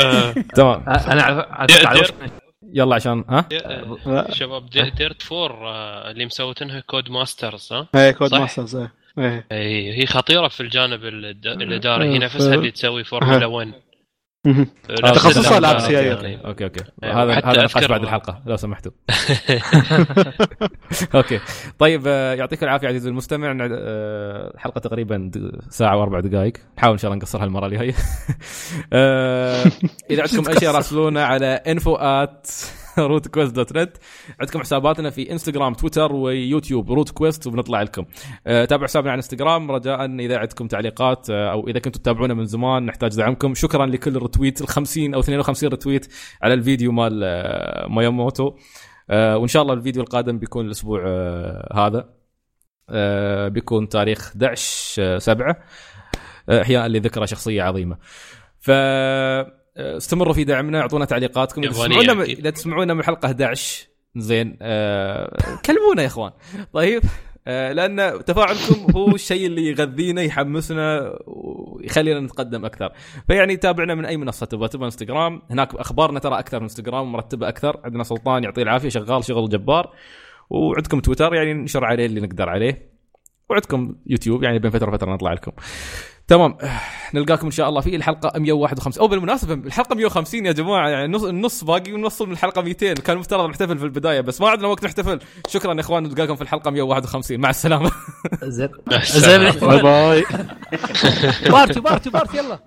آه، تمام أنا دير. وشك- يلا عشان ها؟ يا- شباب دي- Dirt four آه، اللي مسوتنها Codemasters ها؟ إيه Code. masters إيه. إيه هي خطيرة في الجانب الاداري هي آه، نفسها اللي تسوي فورمولا 1 مهم. نفس تخصصها العاب سيايير. يعني. okay okay. أيوة، هذا هذا نقاش بعد الحلقة لو سمحتوا. okay. طيب آه، يعطيك العافية عزيزي المستمع. آه، الحلقة تقريبا ساعة وأربع دقائق. نحاول إن شاء الله نقصرها المرة اللي هي. آه، إذا عندكم أي شيء راسلونا على info at روت كويست dot net عندكم حساباتنا في انستغرام تويتر ويوتيوب روت كويست وبنطلع لكم. آه، تابعوا حسابنا على انستغرام رجاء إذا عندكم تعليقات آه، أو إذا كنتوا تتابعونا من زمان نحتاج دعمكم. شكرا لكل ال retweet ال 50 أو 52 retweet على الفيديو مال آه، ماياموتو وإن شاء الله الفيديو القادم بيكون الأسبوع هذا. بيكون تاريخ 11 7 أحياء لذكرى شخصية عظيمة. ف استمروا في دعمنا أعطونا تعليقاتكم. اذا تسمعونا. إذا تسمعونا من الحلقة 11 زين آه، كلمونا يا إخوان. طيب آه، لأن تفاعلكم هو الشيء اللي يغذينا يحمسنا ويخلينا نتقدم أكثر. فيعني تابعنا من أي منصة تبغى تبغى إنستغرام. هناك أخبارنا ترى أكثر من إنستغرام مرتبة أكثر. عندنا سلطان يعطيه العافية شغال شغل جبار. وعندكم تويتر يعني ننشر عليه اللي نقدر عليه. وعندكم يوتيوب يعني بين فترة وفترة نطلع لكم. تمام. نلقاكم إن شاء الله في الحلقة 151 أو بالمناسبة الحلقة 150 يا جماعة يعني نص النص باقي ونوصل من الحلقة 200 كان مفترض نحتفل في البداية بس ما عندنا وقت نحتفل. شكرا يا إخوان نلقاكم في الحلقة 151 مع السلامة. زين. زين. bye bye. party party party يلا.